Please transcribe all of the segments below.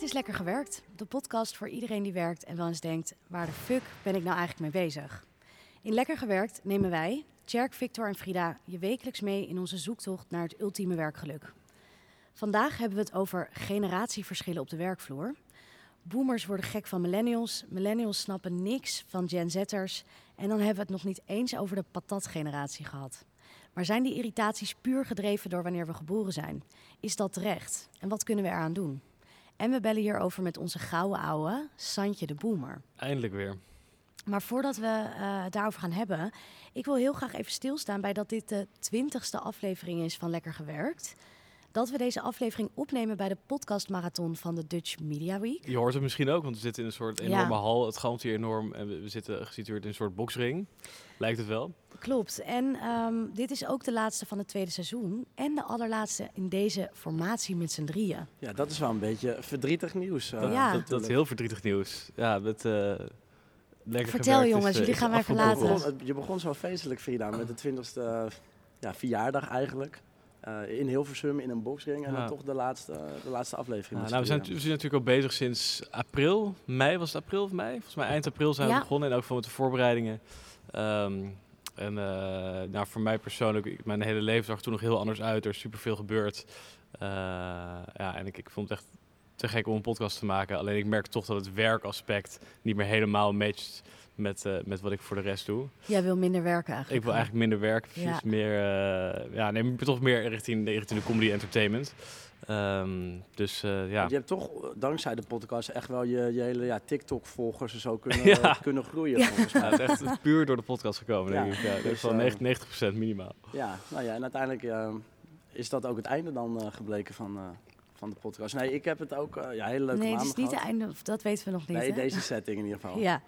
Dit is Lekker Gewerkt, de podcast voor iedereen die werkt en wel eens denkt: waar de fuck ben ik nou eigenlijk mee bezig? In Lekker Gewerkt nemen wij, Tjerk, Victor en Frida, je wekelijks mee in onze zoektocht naar het ultieme werkgeluk. Vandaag hebben we het over generatieverschillen op de werkvloer. Boomers worden gek van millennials, millennials snappen niks van Gen Z'ers en dan hebben we het nog niet eens over de patatgeneratie gehad. Maar zijn die irritaties puur gedreven door wanneer we geboren zijn? Is dat terecht? En wat kunnen we eraan doen? En we bellen hierover met onze gouden ouwe, Santje de Boomer. Eindelijk weer. Maar voordat we eh, het daarover gaan hebben, ik wil heel graag even stilstaan bij dat dit de twintigste aflevering is van Lekker Gewerkt. Dat we deze aflevering opnemen bij de podcastmarathon van de Dutch Media Week. Je hoort het misschien ook, want we zitten in een soort Ja. enorme hal. Het galmt hier enorm en we, we zitten gesitueerd in een soort boksring. Lijkt het wel. Klopt. En ehm, dit is ook de laatste van het tweede seizoen. En de allerlaatste in deze formatie met z'n drieën. Ja, dat is wel een beetje verdrietig nieuws. eh, Dat, Ja. dat, dat is heel verdrietig nieuws. Ja, met, eh, lekker Vertel, gewerkt jongens, is, eh, jullie gaan mij. Je verlaten. begon, je begon zo feestelijk, Frida, met de 20ste ja, verjaardag eigenlijk. Eh, in Hilversum, in een boxring. En Ja. dan toch de laatste, de laatste aflevering. Ja, nou, we, zijn, we zijn natuurlijk al bezig sinds april, mei was het april of mei? Volgens mij eind april zijn we Ja. begonnen en ook van met de voorbereidingen. Ehm, en eh, nou, voor mij persoonlijk, ik- mijn hele leven zag er toen nog heel anders uit. Er is superveel gebeurd. Eh, ja, en ik, ik vond het echt te gek om een podcast te maken. Alleen ik merk toch dat het werkaspect niet meer helemaal matcht met, eh, met wat ik voor de rest doe. Jij wil minder werken eigenlijk. Ik wil eigenlijk minder werk, precies. Ja. Meer, ja, nee, toch meer richting, richting de comedy entertainment. Ehm, dus eh, ja. Je hebt toch eh, dankzij de podcast echt wel je, je hele ja, TikTok-volgers en zo kunnen, Ja. kunnen groeien. Ja. Volgens Ja, mij. het is echt puur door de podcast gekomen, denk ik. Ja, dus, is wel eh, 90, 90% minimaal. Ja, nou ja, en uiteindelijk eh, is dat ook het einde dan eh, gebleken van, eh, van de podcast. Nee, ik heb het ook eh, ja, hele leuke Nee, het maanden is niet gehad. het einde, of dat weten we nog niet. Nee, hè? deze setting in ieder geval. Ja,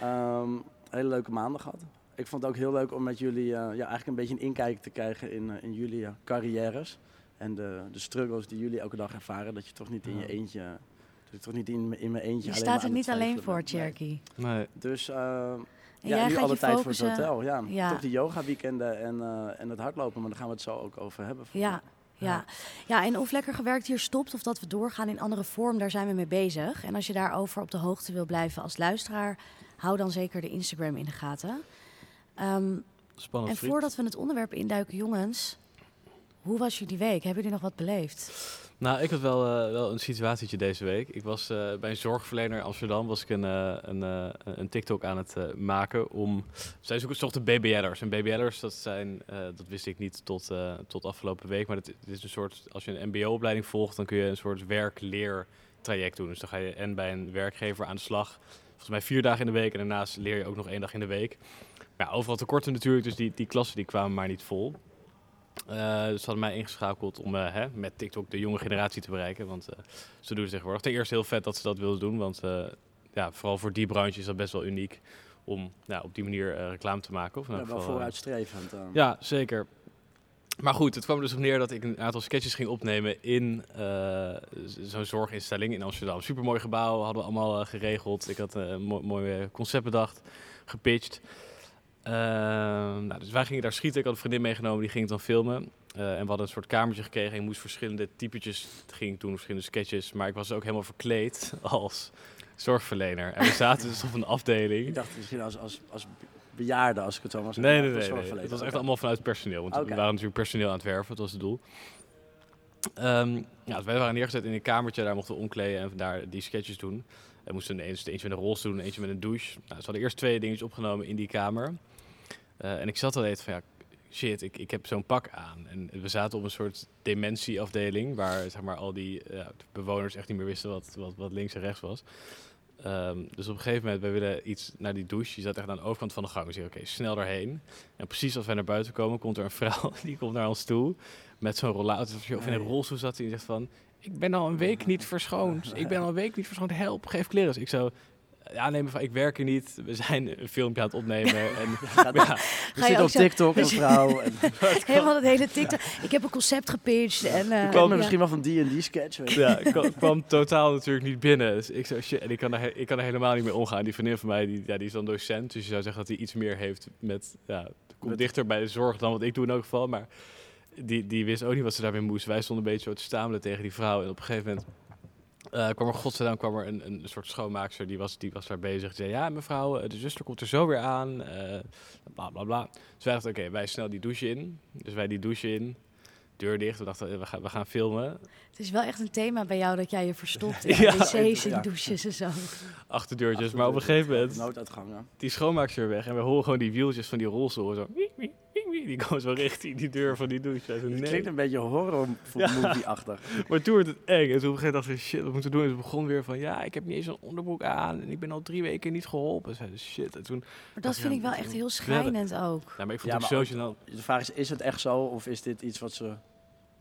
Ehm, hele leuke maanden gehad. Ik vond het ook heel leuk om met jullie eh, ja, eigenlijk een beetje een inkijk te krijgen in, eh, in jullie eh, carrières. En de, de struggles die jullie elke dag ervaren. Dat je toch niet in je eentje, dat je toch niet in, in mijn eentje je alleen staat maar er niet alleen voor. Nee. Cherky. Nee. Dus uh, En ja, jij nu gaat alle je tijd voor het hotel. Ja. Ja. Toch die yoga weekenden en, eh, en het hardlopen. Maar daar gaan we het zo ook over hebben. Ja, ja. ja, en of lekker gewerkt hier stopt of dat we doorgaan in andere vorm, daar zijn we mee bezig. En als je daarover op de hoogte wil blijven als luisteraar, hou dan zeker de Instagram in de gaten. Ehm, Spannend en voordat we het onderwerp induiken, jongens, hoe was jullie week? Hebben jullie nog wat beleefd? Nou, ik had wel, eh, wel een situatietje deze week. Ik was eh, bij een zorgverlener in Amsterdam was ik een, eh, een, een TikTok aan het maken om... Zij zochten BBL'ers. En BBL'ers, dat zijn, dat wist ik niet tot, tot afgelopen week, maar het is een soort, als je een mbo-opleiding volgt, dan kun je een soort werk-leer-traject doen. Dus dan ga je en bij een werkgever aan de slag, volgens mij vier dagen in de week, en daarnaast leer je ook nog één dag in de week. Maar ja, overal tekorten natuurlijk, dus die, die klassen die kwamen maar niet vol. Eh, dus ze hadden mij ingeschakeld om eh, hè, met TikTok de jonge generatie te bereiken. Want eh, ze doen het tegenwoordig. Ten eerste heel vet dat ze dat wilden doen. Want ja, vooral voor die branche is dat best wel uniek. Om ja, op die manier reclame te maken. Of Ja, wel geval, vooruitstrevend. eh. ja, zeker. Maar goed, het kwam dus op neer dat ik een aantal sketches ging opnemen in zo'n zorginstelling in Amsterdam. Supermooi gebouw, hadden we allemaal geregeld. Ik had een mooi, mooi concept bedacht, gepitcht. Ehm, nou, dus wij gingen daar schieten. Ik had een vriendin meegenomen, die ging het dan filmen. Eh, en we hadden een soort kamertje gekregen. En je moest verschillende typetjes, ging ik doen verschillende sketches. Maar ik was ook helemaal verkleed als zorgverlener. En we zaten dus op een afdeling. Ik dacht misschien als, als, als bejaarde, als ik het zo zeg. Nee, nee, nee. Het was echt allemaal vanuit personeel. Want we waren natuurlijk personeel aan het werven. Dat was het doel. Ehm, ja, dus wij waren neergezet in een kamertje. Daar mochten we omkleden en daar die sketches doen. We moesten eens, eentje met een rolstoel doen, eentje met een douche. Nou, ze hadden eerst twee dingetjes opgenomen in die kamer. Eh, en ik zat al even van, ja, shit, ik, ik heb zo'n pak aan. En we zaten op een soort dementieafdeling... waar zeg maar, al die eh, bewoners echt niet meer wisten wat, wat, wat links en rechts was. Ehm, dus op een gegeven moment, wij willen iets naar die douche. Die zat echt aan de overkant van de gang. We zeggen, oké, snel daarheen. En precies als wij naar buiten komen, komt er een vrouw, die komt naar ons toe. met zo'n rollator of in een rolstoel zat en zegt van... Ik ben al een week niet verschoond. Ik ben al een week niet verschoond. Help, geef kleren. Ik zo... Ja, nee, mevrouw, ik werk er niet. We zijn een filmpje aan het opnemen. En, ja, We zitten op TikTok, mevrouw. En, Helemaal het hele TikTok. Ik heb een concept gepitcht. En, eh, ik kwam ja. misschien wel van die en die sketch. Weet je. ja, ik kwam, kwam totaal natuurlijk niet binnen. Dus ik zo, shit, en ik kan, er, ik kan er helemaal niet mee omgaan. Die vriendin van mij, die, ja, die is dan docent. Dus je zou zeggen dat hij iets meer heeft met... Ja, komt Met- dichter bij de zorg dan wat ik doe in elk geval. Maar die, die wist ook niet wat ze daarmee moest. Wij stonden een beetje zo te stamelen tegen die vrouw. En op een gegeven moment eh, kwam er, godzijdank, kwam er een, een soort schoonmaakster. Die was, die was daar bezig. Die zei, ja mevrouw, eh, de zuster komt er zo weer aan. eh bla, bla, bla. Dus wij dachten, oké, wij snel die douche in. Dus wij die douche in. Deur dicht. We dachten, we gaan, we gaan filmen. Het is wel echt een thema bij jou dat jij je verstopt in Ja. wc's en Ja. douches en zo. Achterdeurtjes. Maar op een gegeven moment... Nooduitgangen. die schoonmaakster weg en we horen gewoon die wieltjes van die rolstoel zo. Die komen zo richting die deur van die douche. Het nee. klinkt een beetje horror Ja. movie-achtig. Maar toen werd het eng. En toen op een gegeven moment dachten we, shit, wat moeten we doen? En ze begon weer van, ja, ik heb niet eens een onderbroek aan. En ik ben al drie weken niet geholpen. Zeiden shit. En toen, Maar dat Ja, vind ik wel echt heel schrijnend ook. nou, maar ik vond Ja, het zo. De vraag is, is het echt zo of is dit iets wat ze,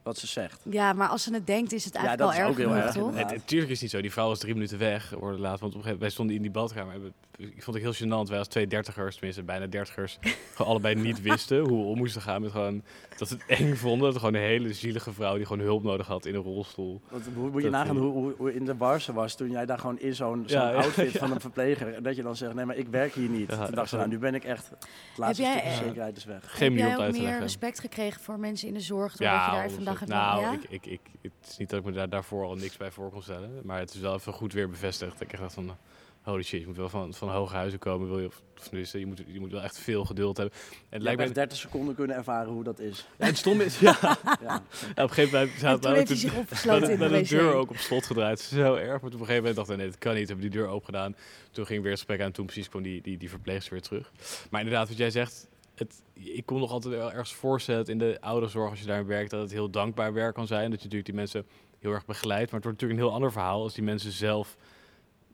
wat ze zegt? Ja, maar als ze het denkt is het Ja, eigenlijk dat wel is erg ook heel genoeg, erg, toch? Het, natuurlijk is het niet zo. Die vrouw was drie minuten weg. Worden laat, want op een gegeven moment, wij stonden in die badkamer. Ik vond het heel gênant. Wij als twee dertigers, tenminste bijna dertigers, gewoon allebei niet wisten hoe we om moesten gaan met gewoon dat ze het eng vonden. Dat gewoon een hele zielige vrouw die gewoon hulp nodig had in een rolstoel. Want hoe moet je Dat nagaan hoe, hoe, hoe in de bar ze was toen jij daar gewoon in zo'n zo'n Ja, ja, outfit ja. van een verpleger. En dat je dan zegt, nee maar ik werk hier niet. Ja, toen dacht ze, ja. nou nu ben ik echt, het laatste jij, stukje eh, zekerheid is weg. Geen Heb jij ook meer respect gekregen voor mensen in de zorg doordat je daar nou, ja? ik, ik, ik, het is niet dat ik me daar, daarvoor al niks bij voor kon stellen. Maar het is wel even goed weer bevestigd. Dat ik dacht van, holy shit, je moet wel van, van hoge huizen komen. Wil je, of, of tenminste, je, moet, je moet wel echt veel geduld hebben. En het Je lijkt me... echt 30 seconden kunnen ervaren hoe dat is. Ja, het stom is, ja, Ja. Ja, op een gegeven moment En zaten toen we heeft hij ook zich de, opgesloten in de de wc. deur ook op slot gedraaid. Zo erg. Maar op een gegeven moment dacht ik, nee, dat kan niet. Hebben die deur open gedaan. Toen ging weer het gesprek aan. En toen precies kwam die, die, die verpleegster weer terug. Maar inderdaad, wat jij zegt... Het, ik kon nog altijd wel ergens voorstellen dat in de ouderenzorg, als je daar werkt, dat het heel dankbaar werk kan zijn. Dat je natuurlijk die mensen heel erg begeleidt. Maar het wordt natuurlijk een heel ander verhaal als die mensen zelf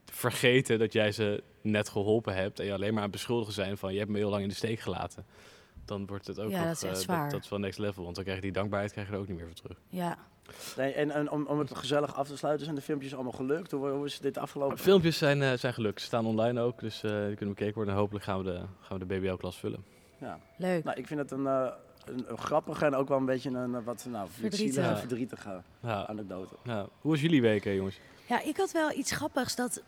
vergeten dat jij ze net geholpen hebt. En je alleen maar aan het beschuldigen zijn van je hebt me heel lang in de steek gelaten. Dan wordt het ook Ja, nog, dat is echt eh, zwaar. dat, is wel next level. Want dan krijg je die dankbaarheid krijg je er ook niet meer voor terug. Ja. Nee, en, en om, om het gezellig af te sluiten, zijn de filmpjes allemaal gelukt? Hoe, hoe is dit afgelopen? Filmpjes zijn, eh, zijn gelukt. Ze staan online ook, dus eh, die kunnen bekeken worden. En hopelijk gaan we de, gaan we de BBL-klas vullen. Ja. Leuk. Nou, ik vind het een, eh, een, een grappige en ook wel een beetje een eh, wat nou, verdrietige Ja, anekdote. ja. Hoe was jullie week, hè, jongens? Ja, ik had wel iets grappigs dat.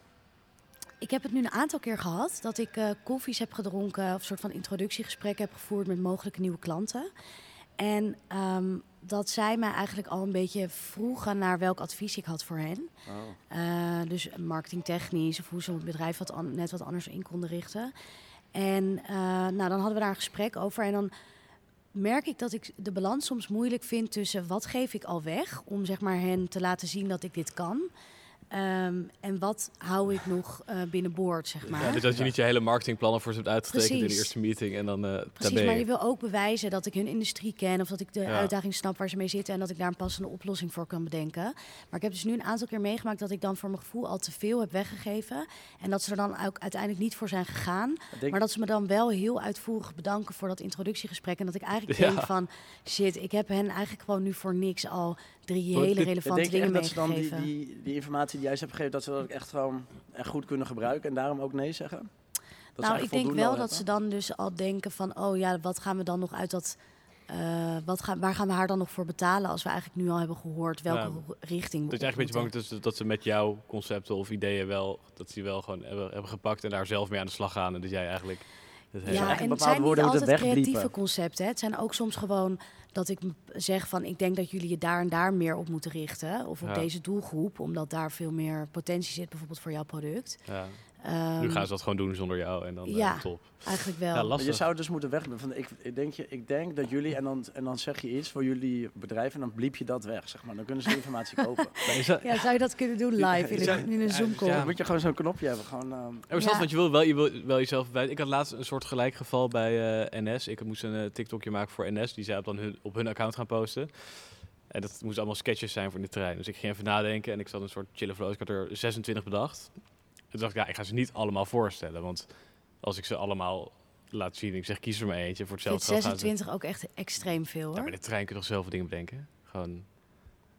Ik heb het nu een aantal keer gehad dat ik eh, koffies heb gedronken of een soort van introductiegesprekken heb gevoerd met mogelijke nieuwe klanten. En ehm, dat zij mij eigenlijk al een beetje vroegen naar welk advies ik had voor hen. Oh. Eh, dus marketingtechnisch of hoe ze het bedrijf wat an- net wat anders in konden richten. En eh, nou, dan hadden we daar een gesprek over. En dan merk ik dat ik de balans soms moeilijk vind tussen wat geef ik al weg om zeg maar hen te laten zien dat ik dit kan. Ehm, en wat hou ik nog eh binnenboord, zeg maar. Ja, dus dat je niet je hele marketingplannen voor ze hebt uitgetekend in de eerste meeting en dan eh Precies, maar je wil ook bewijzen dat ik hun industrie ken of dat ik de Ja. uitdaging snap waar ze mee zitten en dat ik daar een passende oplossing voor kan bedenken. Maar ik heb dus nu een aantal keer meegemaakt dat ik dan voor mijn gevoel al te veel heb weggegeven en dat ze er dan ook uiteindelijk niet voor zijn gegaan. Ik denk- Maar dat ze me dan wel heel uitvoerig bedanken voor dat introductiegesprek en dat ik eigenlijk Ja. denk van shit, ik heb hen eigenlijk gewoon nu voor niks al drie hele relevante dingen echt dat ze dan die, die, die informatie die jij ze hebt gegeven, dat ze dat ook echt gewoon echt goed kunnen gebruiken en daarom ook nee zeggen? Dat ze nou, ik denk wel dat ze dan dus al denken van, oh ja, wat gaan we dan nog uit dat, eh, wat gaan, waar gaan we haar dan nog voor betalen als we eigenlijk nu al hebben gehoord welke richting we Dat je op eigenlijk een beetje bang moeten. bent dat, dat ze met jouw concepten of ideeën wel, dat ze die wel gewoon hebben, hebben gepakt en daar zelf mee aan de slag gaan. En dat jij eigenlijk... Het hele- Ja, en het zijn niet altijd creatieve concepten. hè. Het zijn ook soms gewoon dat ik zeg van, ik denk dat jullie je daar en daar meer op moeten richten. Of op Ja. deze doelgroep, omdat daar veel meer potentie zit, bijvoorbeeld voor jouw product. ja. Ehm, nu gaan ze dat gewoon doen zonder jou en dan eh, ja. top. Eigenlijk wel. Ja, Maar lastig. je zou dus moeten wegbliepen. Van, ik, ik, denk je, ik denk dat jullie, en dan, en dan zeg je iets voor jullie bedrijf en dan bliep je dat weg, zeg maar. Dan kunnen ze de informatie kopen. Dat- Ja, zou je dat kunnen doen live in een, in een ja, Zoom-call? ja. Dan moet je gewoon zo'n knopje hebben. Gewoon, ehm, Ja, maar snap Ja. je, want je wil wel, je wil wel jezelf bewijzen. Ik had laatst een soort gelijk geval bij eh, NS. Ik moest een eh, TikTokje maken voor NS. Die zij op, dan hun, op hun account gaan posten. En dat moesten allemaal sketches zijn voor de trein. Dus ik ging even nadenken en ik zat een soort chille flow. Ik had er 26 bedacht. Toen dacht ik, ja, ik ga ze niet allemaal voorstellen. Want als ik ze allemaal laten zien. Ik zeg, kies er maar eentje. Voor Ik vind hetzelfde geld gaan ze... 26 ook echt extreem veel Ja, hoor. bij de trein kun je toch zoveel dingen bedenken? Gewoon...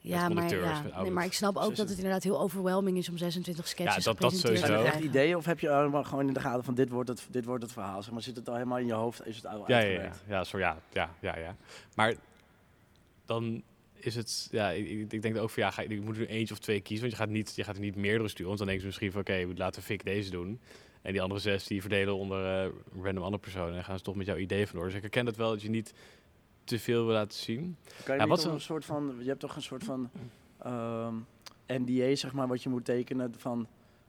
Ja, maar, conducteurs, ja. met Nee, maar ik snap ook dat het 26. inderdaad heel overwhelming is om 26 sketches dat- dat sowieso. te Zijn er echt krijgen. ideeën of heb je allemaal gewoon in de gaten van dit wordt het, dit wordt het verhaal? Zeg maar, zit het al helemaal in je hoofd? Is het al Ja, ja, ja. uitgewerkt? Ja, zo, ja, ja, ja, ja. Maar dan is het... Ja, ik, ik ik denk ook van, ja, ga, je je moet er eentje of twee kiezen. Want je gaat, niet, je gaat er niet meerdere sturen. Want dan denk je misschien van, oké, laten we Fik deze doen. En die andere zes, die verdelen onder eh, random andere personen. En gaan ze toch met jouw idee vandoor. Dus ik herken dat wel, dat je niet te veel wil laten zien. Kan je Ja, wat een- een soort van, je hebt toch een soort van ehm, NDA, zeg maar, wat je moet tekenen van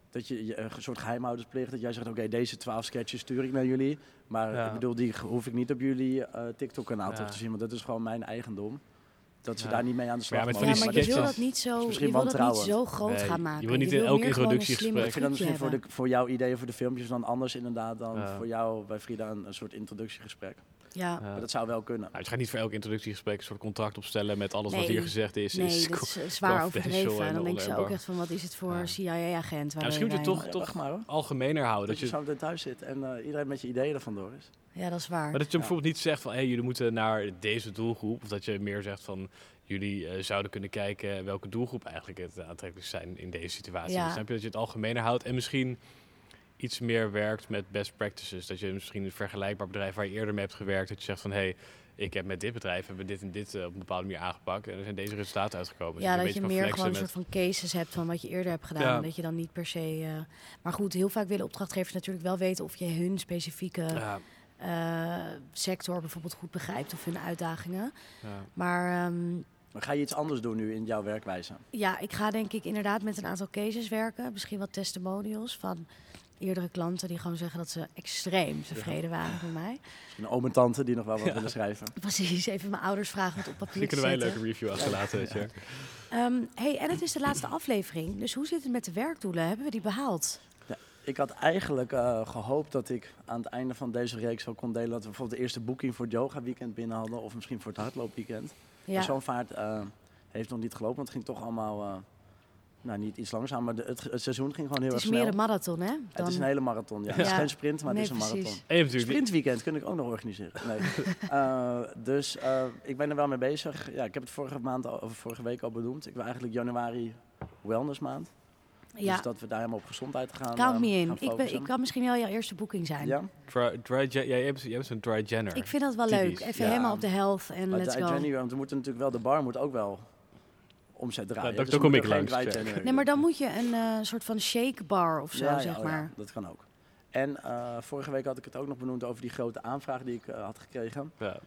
dat je, een soort geheimhoudersplicht, dat jij zegt, oké, deze 12 sketches stuur ik naar jullie, maar Ja. ik bedoel, die hoef ik niet op jullie eh, TikTok-kanaal Ja. terug te zien, want dat is gewoon mijn eigendom. Dat ze Ja. daar niet mee aan de slag Maar ja, maar mogen. je wil dat niet zo, je misschien wil dat niet zo groot Nee, gaan je maken. wil niet in wil elk meer gewoon een introductiegesprek- ik vind dat misschien voor, de, voor jouw ideeën voor de filmpjes dan anders inderdaad dan Ja. voor jou bij Frida een, een soort introductiegesprek. Ja. Maar dat zou wel kunnen. Nou, je gaat niet voor elk introductiegesprek een soort contract opstellen met alles wat hier gezegd is. Nee, is dat is eh, zwaar overdreven. En dan denk je ook echt van, wat is het voor Ja. CIA-agent? Ja, misschien moet je toch, toch wacht maar hoor. algemener houden. Dat Dat je je, zo thuis zit en eh, iedereen met je ideeën er vandoor is. Ja, dat is waar. maar dat je Ja. bijvoorbeeld niet zegt van hey, jullie moeten naar deze doelgroep. Of dat je meer zegt van jullie eh, zouden kunnen kijken welke doelgroep eigenlijk het aantrekkelijkst zijn in deze situatie. Ja. Dus snap je dat je het algemener houdt en misschien iets meer werkt met best practices. Dat je misschien een vergelijkbaar bedrijf waar je eerder mee hebt gewerkt, dat je zegt van hey, ik heb met dit bedrijf hebben we dit en dit eh, op een bepaalde manier aangepakt en er zijn deze resultaten uitgekomen. Dus ja, een dat beetje je meer gewoon een met- soort van cases hebt van wat je eerder hebt gedaan. Ja. En dat je dan niet per se... eh, maar goed, heel vaak willen opdrachtgevers natuurlijk wel weten of je hun specifieke Ja, eh, sector bijvoorbeeld goed begrijpt of hun uitdagingen. ja. Maar ehm, Maar ga je iets anders doen nu in jouw werkwijze? ja, ik ga denk ik inderdaad met een aantal cases werken. Misschien wat testimonials van eerdere klanten die gewoon zeggen dat ze extreem tevreden waren met mij. Een oom en tante die nog wel wat willen schrijven. Precies, even mijn ouders vragen wat op papier kunnen wij een leuke review achterlaten, weet je. Ehm, hey, en het is de laatste aflevering. Dus hoe zit het met de werkdoelen? Hebben we die behaald? Ik had eigenlijk eh, gehoopt dat ik aan het einde van deze reeks wel kon delen dat we bijvoorbeeld de eerste boeking voor het yoga weekend binnen hadden. Of misschien voor het hardloopweekend. Ja, Zo'n vaart eh, heeft nog niet gelopen, want het ging toch allemaal, eh, nou niet iets langzaam, maar de, het, het seizoen ging gewoon heel het erg is snel. meer een marathon, hè? Het is een hele marathon, ja. Het is geen sprint, maar Nee, het is een precies. marathon. Hebt die- Sprintweekend kun ik ook nog organiseren. Nee. Eh, dus eh, ik ben er wel mee bezig. Ja, ik heb het vorige, maand al, of vorige week al benoemd. Ik wil eigenlijk januari wellness maand. Ja, Dus dat we daar helemaal op gezondheid gaan count eh, me in. Ik, ben, ik kan misschien wel jouw eerste boeking zijn. Ja, Dry, dry, Jan- ja, jij bent, jij bent zo'n dry Jenner. Ik vind dat wel Typisch. leuk. Even Ja. helemaal op de health en maar let's dry go. January, want we moeten natuurlijk wel, de bar moet ook wel omzet draaien. Ja, dat- Dus kom ik langs, Nee, maar dan moet je een eh, soort van shake bar of zo, zeg oh maar. ja, dat kan ook. En eh, vorige week had ik het ook nog benoemd over die grote aanvraag die ik eh, had gekregen. Ja.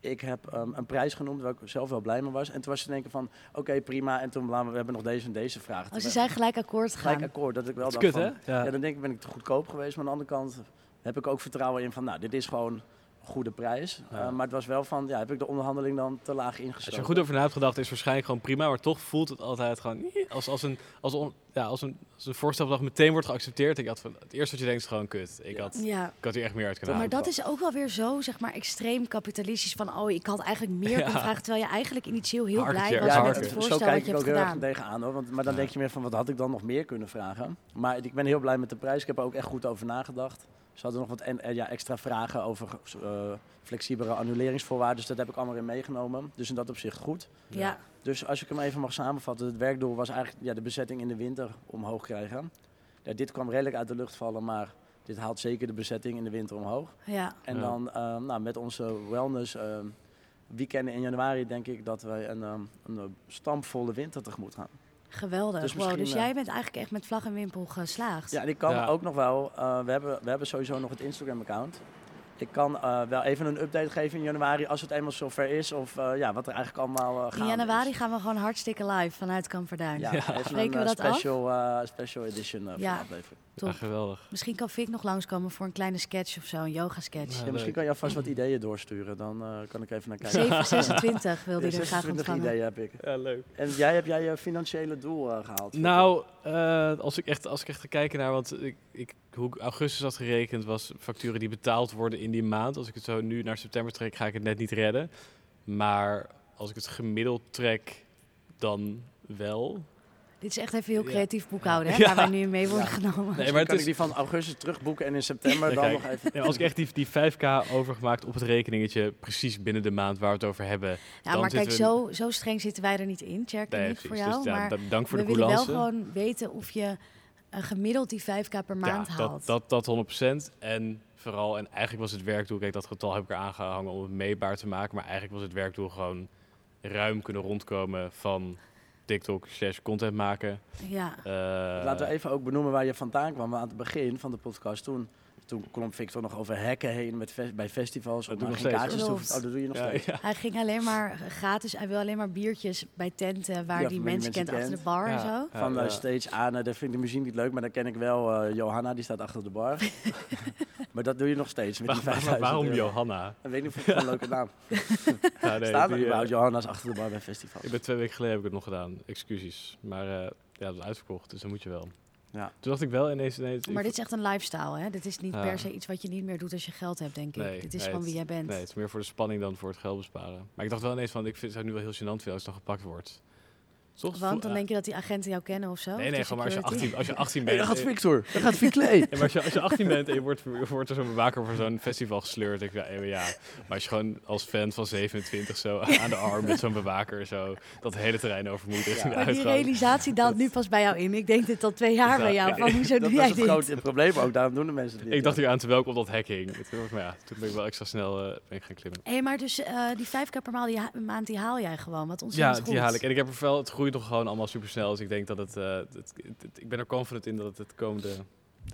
Ik heb ehm, een prijs genoemd waar ik zelf wel blij mee was. En toen was ze denken van, oké prima. En toen, we we hebben nog deze en deze vraag. Oh, ze zijn gelijk akkoord gelijk gegaan. akkoord. Dat ik wel Dat is dacht kut, van, hè? ja. Ja. dan denk ik, ben ik te goedkoop geweest. Maar aan de andere kant heb ik ook vertrouwen in van, nou, dit is gewoon goede prijs. Ja. Eh, maar het was wel van, ja, heb ik de onderhandeling dan te laag Als ingestoken. je er goed over na hebt gedacht, is waarschijnlijk gewoon prima. Maar toch voelt het altijd gewoon als, als, een, als, een, ja, als, een, als een voorstel dat meteen wordt geaccepteerd. Ik had van, het eerste wat je denkt is gewoon kut. Ik, Ja. had, Ja, ik had hier echt meer uit kunnen maar halen. dat is ook wel weer zo, zeg maar, extreem kapitalistisch. Van, oh, ik had eigenlijk meer Ja. kunnen vragen. Terwijl je eigenlijk initieel heel blij was ja, met het zo voorstel kijk wat je ik ook hebt heel erg gedaan. tegenaan hoor. Want, maar dan Ja. denk je meer van, wat had ik dan nog meer kunnen vragen? Maar ik ben heel blij met de prijs. Ik heb er ook echt goed over nagedacht. Ze hadden nog wat en, eh, ja, extra vragen over eh, flexibele annuleringsvoorwaarden. Dus dat heb ik allemaal in meegenomen. Dus in dat opzicht goed. Ja, Dus als ik hem even mag samenvatten. Het werkdoel was eigenlijk ja, de bezetting in de winter omhoog krijgen. Ja, dit kwam redelijk uit de lucht vallen, maar dit haalt zeker de bezetting in de winter omhoog. ja. En Ja. dan eh, nou, met onze wellness eh, weekenden in januari denk ik dat wij een, eh, een stampvolle winter tegemoet gaan. Geweldig. Dus wow, dus misschien, eh, jij bent eigenlijk echt met vlag en wimpel geslaagd. Ja, en ik kan Ja. ook nog wel, eh, we, hebben, we hebben sowieso nog het Instagram-account. Ik kan eh, wel even een update geven in januari als het eenmaal zover is. Of eh, ja, wat er eigenlijk allemaal uh, In januari gaan we gewoon hartstikke live vanuit Kamperduin. Ja, Ja. even Spreken een we eh, dat af? special, eh, special edition eh, van Ja. aflevering. Top. Ja, geweldig. Misschien kan Vic nog langskomen voor een kleine sketch of zo, een yoga sketch. Ja, Ja, leuk. misschien kan je alvast wat ideeën doorsturen. Dan eh, kan ik even naar kijken. 7, 26 wil hij Ja, er graag 26 ontvangen. ideeën heb ik. Ja, leuk. En jij, heb jij je financiële doel eh, gehaald? Nou, eh, als, ik echt, als ik echt ga kijken naar wat ik, ik, hoe ik augustus had gerekend, was facturen die betaald worden in die maand. Als ik het zo nu naar september trek, ga ik het net niet redden. Maar als ik het gemiddeld trek, dan wel. Dit is echt even heel Ja. creatief boekhouden, hè, Ja. waar wij nu mee worden Ja. genomen. Nee, maar maar het kan is, ik die van augustus terugboeken en in september Ja, dan kijk. nog even... ja, als ik echt die, die 5k overgemaakt op het rekeningetje, precies binnen de maand waar we het over hebben. Ja, Dan maar kijk, we zo, zo streng zitten wij er niet in, Tjerk ik, voor jou. Dus ja, maar da- dank voor we de willen wel gewoon weten of je eh, gemiddeld die 5k per maand ja, haalt. dat, dat, dat 100%. En vooral, en eigenlijk was het werkdoel, kijk, dat getal heb ik er aangehangen om het meetbaar te maken. Maar eigenlijk was het werkdoel gewoon ruim kunnen rondkomen van TikTok slash content maken. Ja. Eh, Laten we even ook benoemen waar je vandaan kwam. Aan het begin van de podcast toen, toen klom Victor nog over hekken heen met fe- bij festivals. Dat doe nog kaartjes te steeds. hoeven- Oh, dat doe je nog ja, steeds. ja. Hij ging alleen maar gratis, hij wil alleen maar biertjes bij tenten waar Ja, die mensen mensen kent achter de bar en zo. Van Ja, ja. stage aan, eh, dat vind ik de muziek niet leuk, maar dan ken ik wel eh, Johanna, die staat achter de bar. maar dat doe je nog steeds met die Waar- waar- 5000 waarom euro. Johanna? Ik weet niet of ik het een leuke naam. Ja, nee, Staan er die, eh, überhaupt Johanna's achter de bar bij festivals? ik ben twee weken geleden heb ik het nog gedaan. Excuses. Maar eh, ja, dat is uitverkocht, dus dan moet je wel. Ja. Toen dacht ik wel ineens... ineens Maar dit is echt een lifestyle, hè? Dit is niet Ja. per se iets wat je niet meer doet als je geld hebt, denk ik. Nee, Dit is nee, gewoon het- wie jij bent. Nee, het is meer voor de spanning dan voor het geld besparen. Maar ik dacht wel ineens van, ik vind het nu wel heel gênant vinden als het dan gepakt wordt. Toch? Want dan Ja. denk je dat die agenten jou kennen of zo? Nee, nee, gewoon maar als je security? 18, als je 18 Hey, bent... daar gaat Victor, daar gaat Viclay. Ja, maar als je, als je 18 bent en je wordt, je wordt er zo'n bewaker voor zo'n festival gesleurd, denk ik, ja, eh, ja. Maar als je gewoon als fan van 27 zo aan de arm met zo'n bewaker zo dat hele terrein over moet Maar die realisatie daalt nu pas bij jou in. Ik denk dit al twee jaar Ja, bij jou. ja. Van, hoezo Dat doe jij het dit? grote probleem ook, daarom doen de mensen het niet. Ik dacht hier aan terwijl ik op dat hek hing. Ik, maar ja, toen ben ik wel extra snel eh, ben ik gaan klimmen. Hé, maar dus eh, die vijf keer per maand die, maand, die haal jij gewoon. Wat Ja, ontzettend die goed. haal ik. En ik heb er wel, het groeit nog gewoon allemaal super snel. Dus ik denk dat het, eh, het, het- het- ik ben er confident in dat het het komende,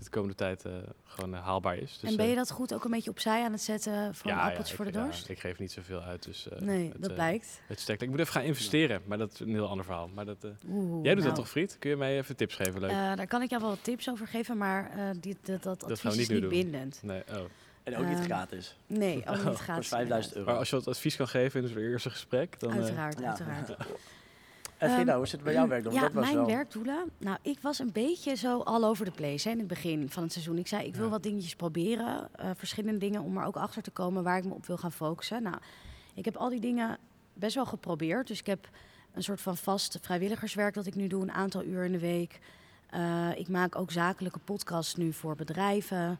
de komende tijd eh, gewoon eh, haalbaar is. Dus, en ben je dat goed ook een beetje opzij aan het zetten voor een appeltje ik, voor de ja, dorst? ik geef niet zoveel uit. Dus, eh, nee, het, dat blijkt. Het stekt. Ik moet even gaan investeren, maar dat is een heel ander verhaal. Maar dat, eh, Oeh, jij doet nou, dat toch, Friet? Kun je mij even tips geven? Leuk. eh, daar kan ik jou wel wat tips over geven, maar eh, die, dat, dat gaan advies we is niet niet bindend. nee, oh. En ook niet Ehm, gratis. Nee, ook niet gratis. 5000 euro. Maar als je wat advies kan geven in het eerste gesprek, dan... Uiteraard, Ja. uiteraard. En Ehm, hoe zit het bij jouw werk dan? Ja, dat was mijn wel... werkdoelen. Nou, ik was een beetje zo all over the place hè, in het begin van het seizoen. Ik zei, ik wil Ja. wat dingetjes proberen. eh, verschillende dingen om er ook achter te komen waar ik me op wil gaan focussen. Nou, ik heb al die dingen best wel geprobeerd. Dus ik heb een soort van vast vrijwilligerswerk dat ik nu doe, een aantal uur in de week. Eh, ik maak ook zakelijke podcasts nu voor bedrijven.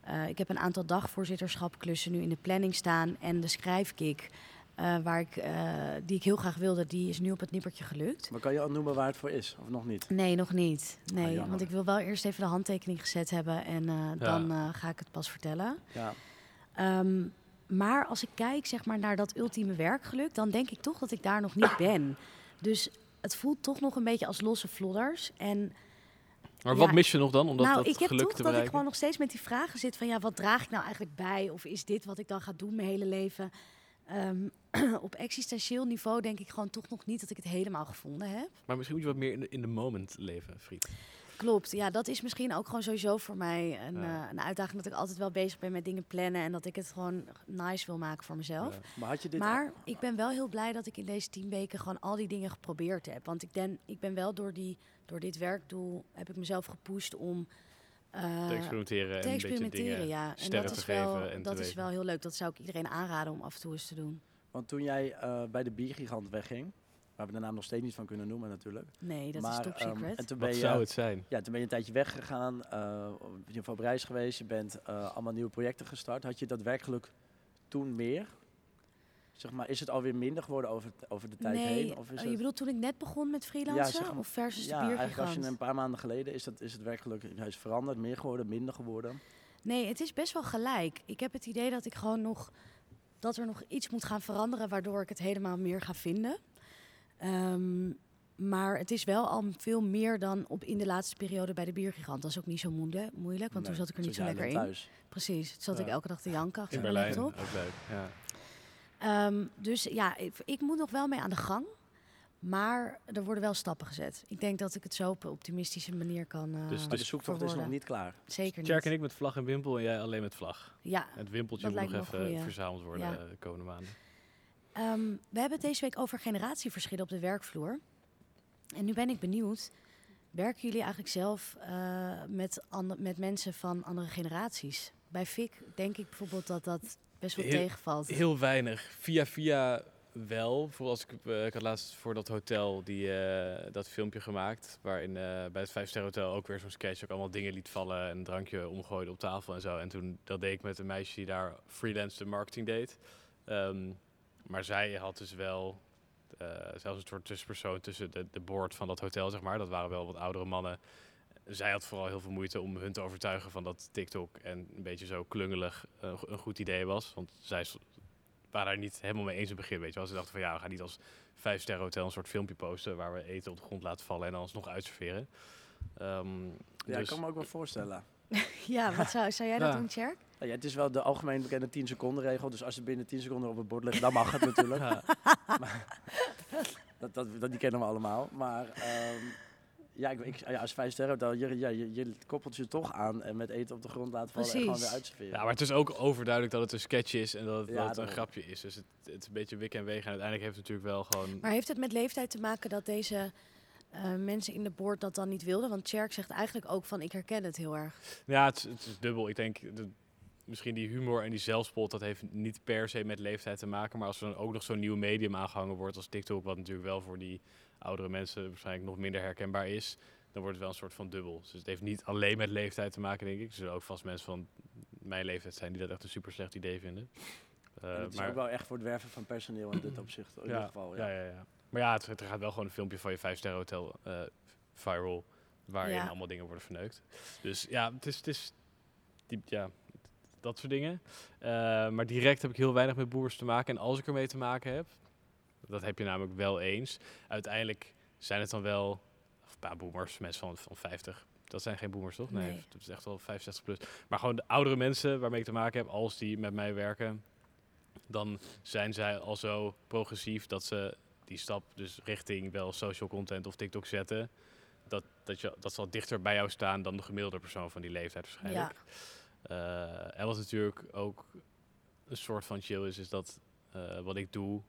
Eh, ik heb een aantal dagvoorzitterschapklussen nu in de planning staan. En de schrijfkick, eh, waar ik, eh, die ik heel graag wilde, die is nu op het nippertje gelukt. Maar kan je al noemen waar het voor is, of nog niet? Nee, nog niet. Nee, Ah, want ik wil wel eerst even de handtekening gezet hebben en eh, dan eh, ga ik het pas vertellen. Ja. Ehm, maar als ik kijk zeg maar, naar dat ultieme werkgeluk, dan denk ik toch dat ik daar nog niet ben. Dus het voelt toch nog een beetje als losse vlodders. En Maar Ja. wat mis je nog dan om dat, nou, dat ik heb geluk toch te dat ik gewoon nog steeds met die vragen zit van ja, wat draag ik nou eigenlijk bij? Of is dit wat ik dan ga doen mijn hele leven? Ehm, op existentieel niveau denk ik gewoon toch nog niet dat ik het helemaal gevonden heb. Maar misschien moet je wat meer in de, in de moment leven, Friet. Klopt, ja, dat is misschien ook gewoon sowieso voor mij een, Ja. eh, een uitdaging dat ik altijd wel bezig ben met dingen plannen en dat ik het gewoon nice wil maken voor mezelf. Ja. Maar had je dit... Maar ik ben wel heel blij dat ik in deze tien weken gewoon al die dingen geprobeerd heb. Want ik ben, ik ben wel door, die, door dit werkdoel heb ik mezelf gepusht om eh, te experimenteren en te een beetje experimenteren. dingen Ja, en sterren dat te is wel, geven en dat te is weten. wel heel leuk. Dat zou ik iedereen aanraden om af en toe eens te doen. Want toen jij eh, bij de biergigant wegging, waar we de naam nog steeds niet van kunnen noemen natuurlijk. Nee, dat maar, is top ehm, secret. en toen ben Wat je, zou het zijn? Ja, toen ben je een tijdje weggegaan, eh in ieder geval op reis geweest. Je bent eh, allemaal nieuwe projecten gestart. Had je dat werkelijk toen meer? Zeg maar, is het alweer minder geworden over, over de tijd nee, heen? Of is het, je bedoelt toen ik net begon met freelancen? zeg maar- of versus ja, de eigenlijk als je biergigant? een paar maanden geleden, is, dat, is het werkelijk juist veranderd? Meer geworden, minder geworden? Nee, het is best wel gelijk. Ik heb het idee dat ik gewoon nog dat er nog iets moet gaan veranderen waardoor ik het helemaal meer ga vinden. Ehm, maar het is wel al veel meer dan op in de laatste periode bij de biergigant. Dat is ook niet zo moeilijk, want toen zat ik er niet zo lekker in. thuis. Precies, toen zat ik Ja. elke dag te janken achter In mijn Berlijn, laptop. ook leuk. Ja. Ehm, dus ja, ik, ik moet nog wel mee aan de gang. Maar er worden wel stappen gezet. Ik denk dat ik het zo op een optimistische manier kan uh, Dus- de zoektocht is nog niet klaar. Zeker niet. Tjerk en ik met vlag en wimpel en jij alleen met vlag. Ja, Het wimpeltje Dat moet nog even goeie. verzameld worden Ja. eh, de komende maanden. Ehm, we hebben het deze week over generatieverschillen op de werkvloer. En nu ben ik benieuwd, werken jullie eigenlijk zelf eh, met, met mensen van andere generaties? Bij FIC denk ik bijvoorbeeld dat dat best wel Heel- tegenvalt. Heel weinig. Via via wel. Bijvoorbeeld als ik, eh, ik had laatst voor dat hotel die, eh, dat filmpje gemaakt. Waarin eh, bij het 5 ster hotel ook weer zo'n sketch. Ook allemaal dingen liet vallen en een drankje omgooide op tafel en zo. En toen dat deed ik met een meisje die daar freelance de marketing deed. Ehm, maar zij had dus wel zelfs een soort tussenpersoon tussen de, de board van dat hotel, zeg maar. Dat waren wel wat oudere mannen. Zij had vooral heel veel moeite om hun te overtuigen van dat TikTok en een beetje zo klungelig eh, een goed idee was. Want zij waren daar niet helemaal mee eens in het begin, weet je wel. Ze dachten van ja, we gaan niet als vijf sterren hotel een soort filmpje posten waar we eten op de grond laten vallen en dan alsnog uitserveren. Ehm, Ja, dus, ik kan me ook wel voorstellen. Ja, wat zou, zou jij dat Ja. doen, Cherk? Nou ja, het is wel de algemeen bekende 10 seconden regel. Dus als het binnen 10 seconden op het bord ligt, dan mag het natuurlijk. ja, Dat, dat, dat, die kennen we allemaal. Maar ehm, ja, ik, ik, ja, als vijf sterren hotel, je, ja, je, je koppelt je toch aan en met eten op de grond laten vallen en gewoon weer uitserveren. ja, maar het is ook overduidelijk dat het een sketch is en dat het, Ja, dat het een grapje is. Dus het, het is een beetje wik en wegen. En uiteindelijk heeft het natuurlijk wel gewoon... Maar heeft het met leeftijd te maken dat deze eh, mensen in de board dat dan niet wilden? Want Cherk zegt eigenlijk ook van ik herken het heel erg. Ja, het, is- het is dubbel. Ik denk, de, misschien die humor en die zelfspot, dat heeft niet per se met leeftijd te maken. Maar als er dan ook nog zo'n nieuw medium aangehangen wordt als TikTok, wat natuurlijk wel voor die oudere mensen waarschijnlijk nog minder herkenbaar is, dan wordt het wel een soort van dubbel. Dus het heeft niet alleen met leeftijd te maken, denk ik. Er zullen ook vast mensen van mijn leeftijd zijn die dat echt een super slecht idee vinden. Eh, het is maar, ook wel echt voor het werven van personeel in dit opzicht. In ieder geval, ja. ja, ja, ja. Maar ja, het, er gaat wel gewoon een filmpje van je 5 sterren hotel eh, viral, waarin Ja. allemaal dingen worden verneukt. Dus ja, het is, het is die, ja, dat soort dingen. Eh, maar direct heb ik heel weinig met boers te maken. En als ik ermee te maken heb, dat heb je namelijk wel eens. Uiteindelijk zijn het dan wel, of een paar boomers, mensen van, van 50. Dat zijn geen boomers, toch? Nee, Nee. dat is echt wel 65 plus. Maar gewoon de oudere mensen waarmee ik te maken heb, als die met mij werken, dan zijn zij al zo progressief dat ze die stap dus richting wel social content of TikTok zetten. Dat, dat, je, dat zal dichter bij jou staan dan de gemiddelde persoon van die leeftijd waarschijnlijk. Eh, en wat natuurlijk ook een soort van chill is, is dat eh, wat ik doe,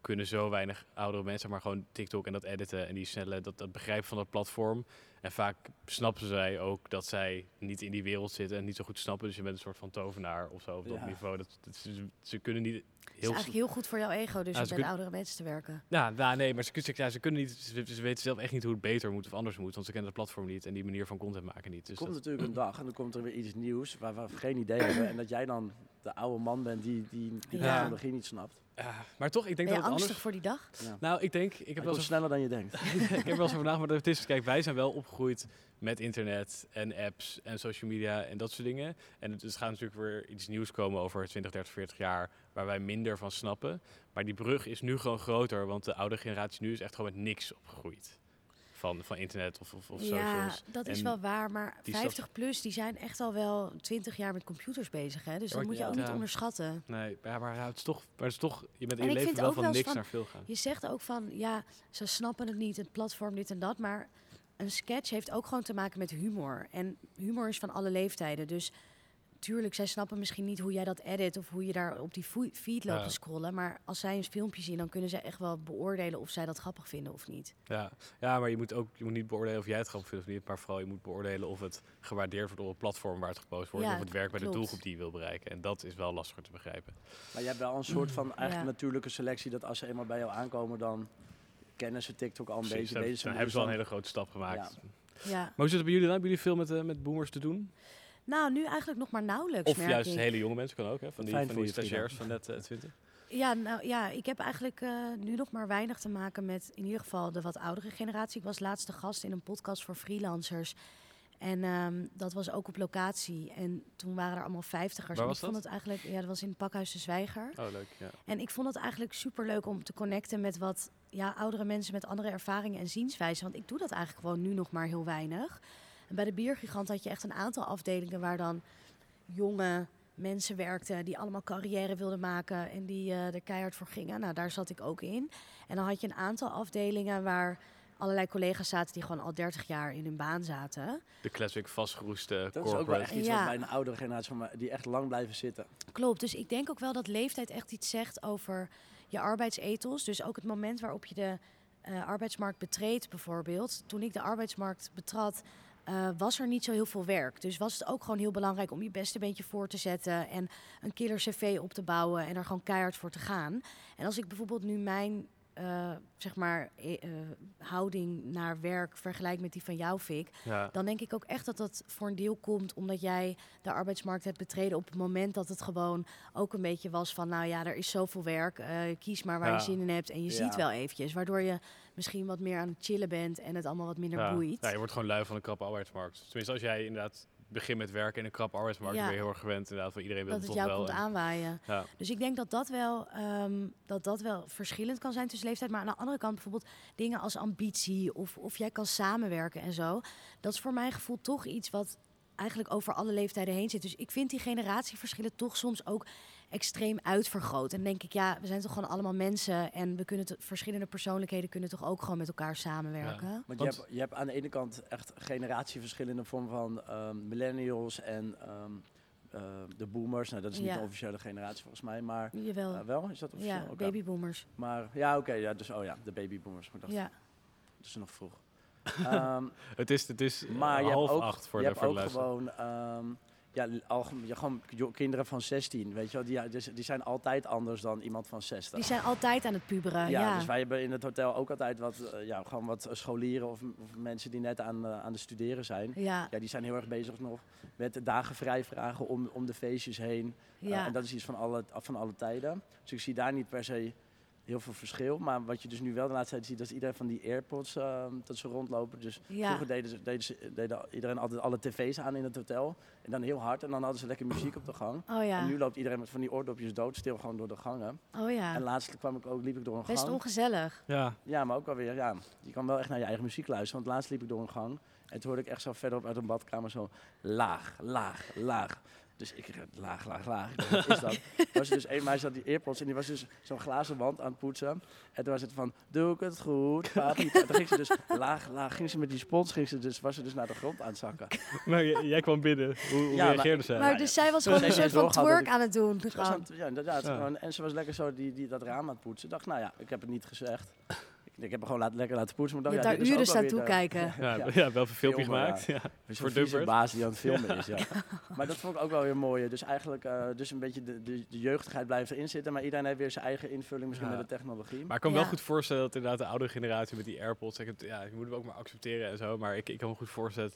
kunnen zo weinig oudere mensen, maar gewoon TikTok en dat editen en die snelle, dat, dat begrijpen van dat platform. En vaak snappen zij ook dat zij niet in die wereld zitten en niet zo goed snappen. Dus je bent een soort van tovenaar of zo op dat Ja. niveau. Dat, dat, ze, ze kunnen niet Het is heel eigenlijk heel goed voor jouw ego, dus Ja, om met oudere mensen te werken. ja, nou, nee, maar ze, kun- ze, ja, ze kunnen niet, ze, ze weten zelf echt niet hoe het beter moet of anders moet, want ze kennen het platform niet en die manier van content maken niet. Er Dus komt dat, natuurlijk een dag en dan komt er weer iets nieuws waar we geen idee hebben. En dat jij dan de oude man bent die die, die Ja. technologie niet snapt. ja, maar toch, ik denk Ben je dat het angstig anders. voor die dag? Ja. Nou, ik denk, ik heb wel eens sneller dan je denkt. ik heb wel eens over nagedacht, maar het is, kijk, wij zijn wel opgegroeid met internet en apps en social media en dat soort dingen. En het, het gaat natuurlijk weer iets nieuws komen over 20, 30, 40 jaar waar wij minder van snappen. Maar die brug is nu gewoon groter, want de oude generatie nu is echt gewoon met niks opgegroeid. Van, van internet of, of, of Ja, socials. dat is En wel waar, maar die stap- 50 plus die zijn echt al wel 20 jaar met computers bezig, hè? Dus Ja, dat moet je ja, ook niet ja. onderschatten. Nee, ja, maar ja, het is toch, maar het is toch je bent in je leven wel van niks van- naar veel gaan. Je zegt ook van, ja, ze snappen het niet, het platform, dit en dat. Maar een sketch heeft ook gewoon te maken met humor. En humor is van alle leeftijden. Dus tuurlijk, zij snappen misschien niet hoe jij dat edit... of hoe je daar op die feed loopt Ja. te scrollen. Maar als zij een filmpje zien, dan kunnen ze echt wel beoordelen... of zij dat grappig vinden of niet. Ja. ja, maar je moet ook je moet niet beoordelen of jij het grappig vindt of niet, maar vooral je moet beoordelen of het gewaardeerd wordt op het platform waar het gepost wordt, Ja, of het werkt bij klopt. de doelgroep die je wil bereiken. En dat is wel lastiger te begrijpen. Maar je hebt wel een soort van eigenlijk Ja. natuurlijke selectie dat als ze eenmaal bij jou aankomen, dan kennen ze TikTok al een Precies, beetje. Deze hebben ze al een hele grote stap gemaakt. Ja. Ja. Maar hoe zit het bij jullie dan? Hebben jullie veel met, eh, met boomers te doen? Nou, nu eigenlijk nog maar nauwelijks, Of merk juist ik. hele jonge mensen kan ook, hè? Van die, Fijn van voor die stagiairs van net eh, 20. Ja, nou ja, ik heb eigenlijk eh, nu nog maar weinig te maken met in ieder geval de wat oudere generatie. Ik was laatste gast in een podcast voor freelancers. En ehm, dat was ook op locatie. En toen waren er allemaal vijftigers. Waar en ik vond dat? het eigenlijk, ja, dat was in het Pakhuis de Zwijger. Oh, leuk. Ja. En ik vond het eigenlijk super leuk om te connecten met wat ja, oudere mensen met andere ervaringen en zienswijzen. Want ik doe dat eigenlijk gewoon nu nog maar heel weinig. En bij de Biergigant had je echt een aantal afdelingen waar dan jonge mensen werkten die allemaal carrière wilden maken en die eh, er keihard voor gingen. Nou, daar zat ik ook in. En dan had je een aantal afdelingen waar allerlei collega's zaten die gewoon al 30 jaar in hun baan zaten. De classic vastgeroeste Dat is ook wel corporate. echt iets Ja. wat bij een oudere generatie van mij, die echt lang blijven zitten. Klopt, dus ik denk ook wel dat leeftijd echt iets zegt over je arbeidsethos. Dus ook het moment waarop je de eh, arbeidsmarkt betreedt bijvoorbeeld. Toen ik de arbeidsmarkt betrad, eh, was er niet zo heel veel werk. Dus was het ook gewoon heel belangrijk om je beste beentje voor te zetten en een killer cv op te bouwen en er gewoon keihard voor te gaan. En als ik bijvoorbeeld nu mijn eh, zeg maar, eh, eh, houding naar werk vergelijk met die van jou, Fik, Ja. dan denk ik ook echt dat dat voor een deel komt omdat jij de arbeidsmarkt hebt betreden op het moment dat het gewoon ook een beetje was van, nou ja, er is zoveel werk, eh, kies maar waar Ja. je zin in hebt en je Ja. ziet wel eventjes, waardoor je misschien wat meer aan het chillen bent en het allemaal wat minder Ja. boeit. Ja, je wordt gewoon lui van een krappe arbeidsmarkt. Tenminste, als jij inderdaad begint met werken in een krappe arbeidsmarkt, Ja. ben je heel erg gewend inderdaad van iedereen wil dat het het toch jou wel. komt en- aanwaaien. ja. Dus ik denk dat dat, wel, ehm, dat dat wel verschillend kan zijn tussen leeftijd. Maar aan de andere kant bijvoorbeeld dingen als ambitie of, of jij kan samenwerken en zo. Dat is voor mijn gevoel toch iets wat eigenlijk over alle leeftijden heen zit. Dus ik vind die generatieverschillen toch soms ook extreem uitvergroot. En denk ik, ja, we zijn toch gewoon allemaal mensen en we kunnen verschillende persoonlijkheden kunnen toch ook gewoon met elkaar samenwerken. Ja. Want je hebt, je hebt aan de ene kant echt generatieverschillen in de vorm van ehm, millennials en ehm, eh, de boomers. Nou, dat is niet Ja. de officiële generatie volgens mij, maar Jawel. eh, wel, is dat officieel? ja, Oké. babyboomers. Maar ja, oké, ja, dus oh ja, de babyboomers. Maar ik dacht, Ja. dat is nog vroeg. Ehm, Het is, het is maar eh, je half hebt ook, acht voor je de, hebt voor de ook gewoon, ehm, ja, algemeen, ja, gewoon kinderen van 16, weet je wel, die, dus, die zijn altijd anders dan iemand van 60. Die zijn altijd aan het puberen. ja, Ja, dus wij hebben in het hotel ook altijd wat, eh, ja, gewoon wat scholieren of, of mensen die net aan, eh, aan de studeren zijn. ja, Ja, die zijn heel erg bezig nog met dagen vrij vragen om, om de feestjes heen. Eh, ja. en dat is iets van alle, van alle tijden. Dus ik zie daar niet per se heel veel verschil. Maar wat je dus nu wel de laatste tijd ziet, dat iedereen van die AirPods uh, dat ze rondlopen. Dus ja. vroeger deden, ze, deden, ze, deden iedereen altijd alle tv's aan in het hotel. En dan heel hard. En dan hadden ze lekker muziek op de gang. Oh ja. En nu loopt iedereen met van die oordopjes doodstil gewoon door de gangen. Oh ja. En laatst kwam ik ook, liep ik door een Best gang. ongezellig. Ja, Ja, maar ook wel weer, ja, je kan wel echt naar je eigen muziek luisteren. Want laatst liep ik door een gang en toen hoorde ik echt zo verderop uit een badkamer zo laag, laag, laag. Dus ik dacht, laag, laag, laag. Ik dacht, Wat is dat? Was er dus een meisje had die earpods en die was dus zo'n glazen wand aan het poetsen. En toen was het van, doe ik het goed, papi? En toen ging ze dus laag, laag, ging ze met die spons, ging ze dus, was ze dus naar de grond aan het zakken. maar jij kwam binnen. Hoe, hoe Ja, maar- reageerde zij? Maar dus zij was gewoon een soort van twerk aan het doen. Aan het- ja, inderdaad. Ja. Gewoon, en ze was lekker zo die, die, dat raam aan het poetsen. Ik dacht, nou ja, ik heb het niet gezegd. Ik, heb er gewoon laat, lekker laten poetsen. Maar Je ik hebt daar ja, is uren staan wel weer de- toekijken. ja, ja. wel een filmpje gemaakt. Ja. Zo'n Voor Dubbert. baas die aan het filmen is, ja. maar dat vond ik ook wel weer mooi. Dus eigenlijk eh, dus een beetje de, de, de jeugdigheid blijft erin zitten. Maar iedereen heeft weer zijn eigen invulling misschien Ja. met de technologie. Maar ik kan me wel Ja. goed voorstellen dat inderdaad de oudere generatie met die AirPods, ik het, ja, ik moet het ook maar accepteren en zo, maar ik, ik kan me goed voorstellen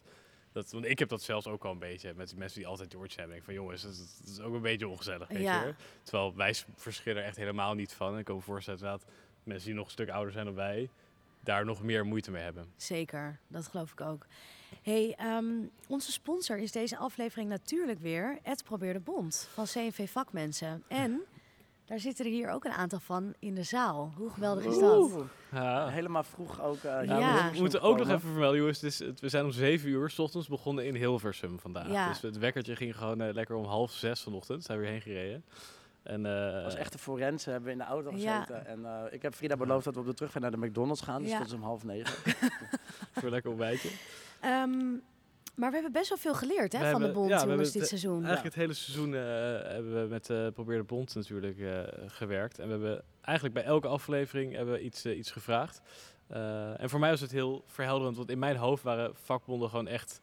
dat, want ik heb dat zelfs ook al een beetje met die mensen die altijd George hebben. Ik van jongens, dat, is- dat is ook een beetje ongezellig, weet Ja. je. Terwijl wij verschillen er echt helemaal niet van. Ik kan me voorstellen dat mensen die nog een stuk ouder zijn dan wij, daar nog meer moeite mee hebben. Zeker, dat geloof ik ook. Hey, ehm, onze sponsor is deze aflevering natuurlijk weer het Probeer de Bond van CNV Vakmensen. En daar zitten er hier ook een aantal van in de zaal. Hoe geweldig is dat? Ja. Helemaal vroeg ook. eh, Ja. We moeten ook nog even vermelden, jongens. Het is, het- we zijn om 7 uur s ochtends begonnen in Hilversum vandaag. Ja. Dus het wekkertje ging gewoon eh, lekker om half zes vanochtend. Zijn we weer heen gereden. En, eh, Als echte forensen hebben we in de auto Ja. gezeten. En eh, ik heb Frida beloofd dat we op de terugweg naar de McDonald's gaan. Dus Ja. tot is om half negen. voor lekker ontbijtje. Ehm, maar we hebben best wel veel geleerd hè, We van de Bond ja, we jongens hebben dit het, seizoen. Eigenlijk het hele seizoen eh, hebben we met eh Probeer de Bond natuurlijk eh, gewerkt. En we hebben eigenlijk bij elke aflevering hebben we iets, iets gevraagd. Eh, en voor mij was het heel verhelderend, want in mijn hoofd waren vakbonden gewoon echt...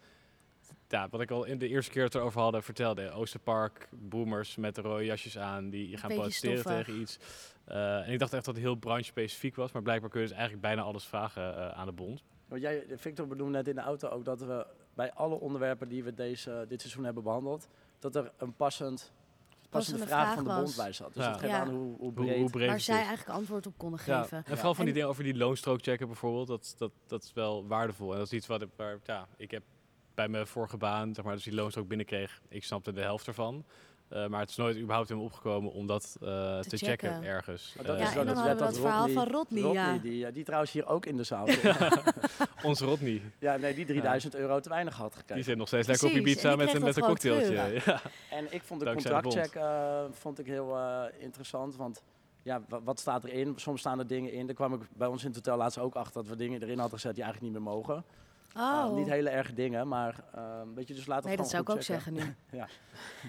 Ja, wat ik al in de eerste keer het erover hadden vertelde. Oosterpark, boomers met de rode jasjes aan, die gaan Beetje protesteren stoffig. tegen iets. Eh, en ik dacht echt dat het heel branche-specifiek was, maar blijkbaar kun je dus eigenlijk bijna alles vragen eh, aan de bond. Want jij, Victor benoemde net in de auto ook dat we bij alle onderwerpen die we deze, dit seizoen hebben behandeld, dat er een passend, passende vraag, vraag van de bond bij zat. Dus Ja. dat geeft Ja. aan hoe, hoe breed. hoe breed Waar het zij is. eigenlijk antwoord op konden Ja, geven. en vooral van die En- dingen over die loonstrook checken bijvoorbeeld, dat, dat, dat is wel waardevol. En dat is iets wat ik, waar, ja, ik heb bij mijn vorige baan, zeg maar, dus die loonstrook binnenkreeg, ik snapte de helft ervan. Eh, maar het is nooit überhaupt in me opgekomen om dat eh, te, checken. checken. ergens. Maar dat Eh, Ja, is en dan dat- hadden we dat dat verhaal Rodney- van Rodney. Rodney, ja. die, die trouwens hier ook in de zaal. Onze Rodney, ja, nee, die 3000 euro te weinig had gekregen. die zit nog steeds lekker op en die met, een- met een cocktailtje. Ja. En ik vond de Dankzij de contractcheck eh, vond ik heel eh, interessant, want ja, wa- wat staat erin? Soms staan er dingen in. Daar kwam ik bij ons in het hotel laatst ook achter dat we dingen erin hadden gezet die eigenlijk niet meer mogen. Eh, Oh. niet hele erge dingen, maar eh weet je, dus laten we Nee, dat zou ik ook checken. zeggen nu. Ja.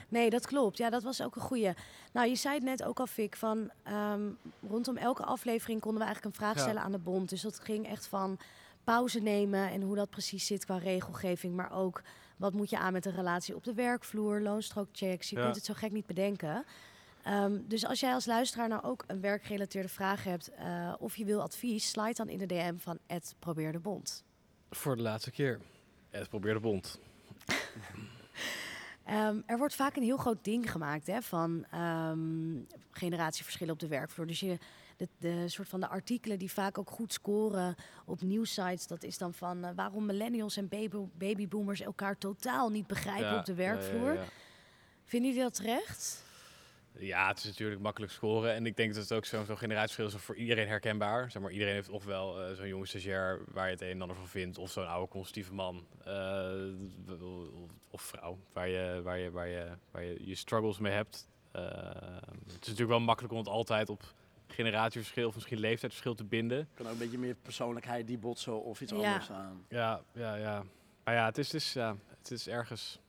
Nee, dat klopt. Ja, dat was ook een goeie. Nou, je zei het net ook al, Fik, van ehm, rondom elke aflevering konden we eigenlijk een vraag Ja. stellen aan de bond. Dus dat ging echt van pauze nemen en hoe dat precies zit qua regelgeving. Maar ook wat moet je aan met een relatie op de werkvloer, loonstrookchecks. Je Ja. kunt het zo gek niet bedenken. Ehm, dus als jij als luisteraar nou ook een werkgerelateerde vraag hebt eh, of je wil advies, slide dan in de DM van het Probeer de Bond. Voor de laatste keer. Het probeer de bond. Ehm, er wordt vaak een heel groot ding gemaakt hè, van ehm, generatieverschillen op de werkvloer. Dus je, de, de soort van de artikelen die vaak ook goed scoren op nieuwsites, dat is dan van eh, waarom millennials en baby, babyboomers elkaar totaal niet begrijpen Ja, op de ja, ja, werkvloer. ja. Vinden jullie dat terecht? Ja, het is natuurlijk makkelijk scoren. En ik denk dat het ook zo'n zo'n generatieverschil is voor iedereen herkenbaar. Zeg maar, iedereen heeft ofwel eh, zo'n jonge stagiair waar je het een en ander van vindt. Of zo'n oude conservatieve man eh, of, vrouw waar je, waar, je, waar, je, waar je je struggles mee hebt. Eh, het is natuurlijk wel makkelijk om het altijd op generatieverschil of misschien leeftijdsverschil te binden. kan ook een beetje meer persoonlijkheid die botsen of iets Ja. anders aan. Ja, ja, ja. Maar ja, het is, dus, ja, het is ergens...